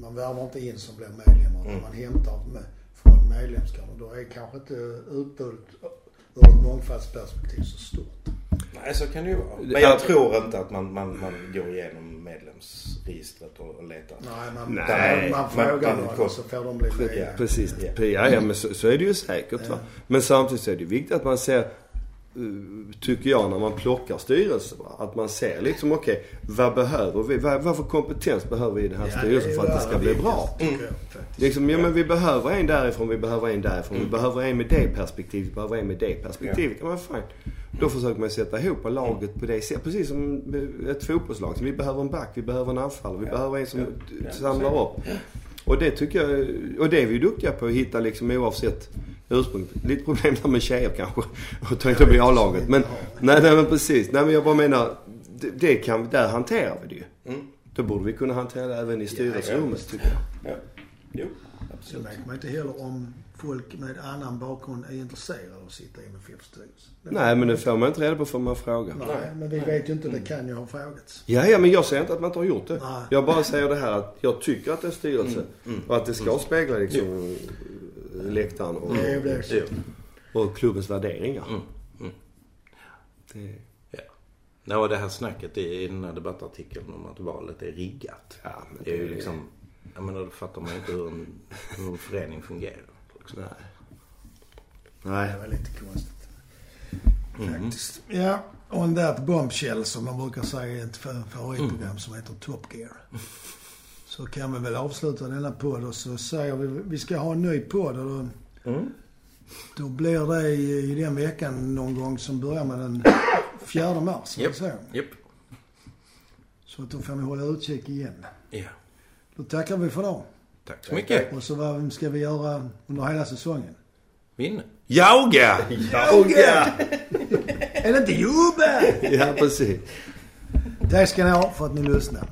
Speaker 1: man värvar inte in som blir medlemmar, utan
Speaker 2: Mm.
Speaker 1: man hämtar med, från medlemskadern. Då är kanske inte utbudet ur ett mångfaldsperspektiv så stort.
Speaker 2: Nej, så kan det ju vara. Men
Speaker 3: Ja.
Speaker 2: jag tror inte att man, man, man går igenom
Speaker 4: medlemsregistret och, letar.
Speaker 1: Nej, man,
Speaker 3: Nej.
Speaker 1: man, man frågar
Speaker 4: Man-
Speaker 1: någon och så får de bli med.
Speaker 4: Ja.
Speaker 3: Precis.
Speaker 4: Ja.
Speaker 3: Ja, ja men så, så är det ju säkert va. Men samtidigt så är det viktigt att man ser, tycker jag, när man plockar styrelser. Va? Att man ser liksom, okej, vad behöver vi? Vad, vad för kompetens behöver vi i den här
Speaker 1: Ja,
Speaker 3: styrelsen för att det ska bli bra?
Speaker 1: faktiskt.
Speaker 3: Liksom, ja men vi behöver en därifrån, vi behöver en därifrån,
Speaker 1: Mm.
Speaker 3: vi behöver en med det perspektivet, vi behöver en med det perspektivet. Ja men fine. Då försöker man sätta ihop laget på det sättet. Precis som ett fotbollslag. Så vi behöver en back, vi behöver en anfallare, vi behöver en som
Speaker 4: Ja.
Speaker 3: samlar upp. Och det tycker jag, och det är vi duktiga på att hitta liksom oavsett ursprung. Lite problem där med tjejer kanske. Och ta inte upp i A-laget. Men, nej, nej men precis. Nej men jag bara menar, det, det kan, där hanterar vi det ju.
Speaker 4: Mm.
Speaker 3: Då borde vi kunna hantera det även i styrelserummet tycker jag.
Speaker 4: Ja. Jo,
Speaker 1: Sen
Speaker 4: absolut.
Speaker 1: vet man inte heller om folk med annan bakgrund är intresserade av att sitta i MFFs styrelse. Det
Speaker 3: Nej men det får man inte reda på för man frågar.
Speaker 1: Nej, men vi vet ju inte. Det kan ju ha frågats.
Speaker 3: Ja, ja, men jag säger inte att man inte har gjort det.
Speaker 1: Nej.
Speaker 3: Jag bara säger det här att jag tycker att det är en styrelse
Speaker 4: Mm,
Speaker 3: och att det ska spegla liksom läktaren och,
Speaker 1: Det ju det.
Speaker 4: Jo.
Speaker 3: och klubbens värderingar.
Speaker 4: Mm. Mm.
Speaker 3: Det,
Speaker 4: Ja. Och det här snacket i den här debattartikeln om att valet är riggat.
Speaker 3: ja, men
Speaker 4: Det är ju liksom, jag menar då fattar man inte hur en, hur en förening fungerar. Liksom.
Speaker 3: Nej.
Speaker 1: Det
Speaker 3: Nej.
Speaker 1: var lite konstigt.
Speaker 3: Mm.
Speaker 1: Faktiskt. Ja, on that bombshell som de brukar säga i ett fa- favoritprogram som heter Top Gear. Så kan vi väl avsluta denna podd och så säger vi vi ska ha en ny podd och då,
Speaker 4: Mm.
Speaker 1: då blir det i, i den veckan någon gång som börjar med den 4 mars.
Speaker 4: Japp.
Speaker 1: Så.
Speaker 4: Japp.
Speaker 1: så att då får ni hålla utkik igen.
Speaker 4: Ja.
Speaker 1: Då tackar vi för dem.
Speaker 4: Tack så mycket.
Speaker 1: Och så vad ska vi göra under hela säsongen?
Speaker 4: Vinna.
Speaker 1: Jauga! Är det inte jubel?
Speaker 3: Ja, precis.
Speaker 1: Tack ska ni ha för att ni lyssnade.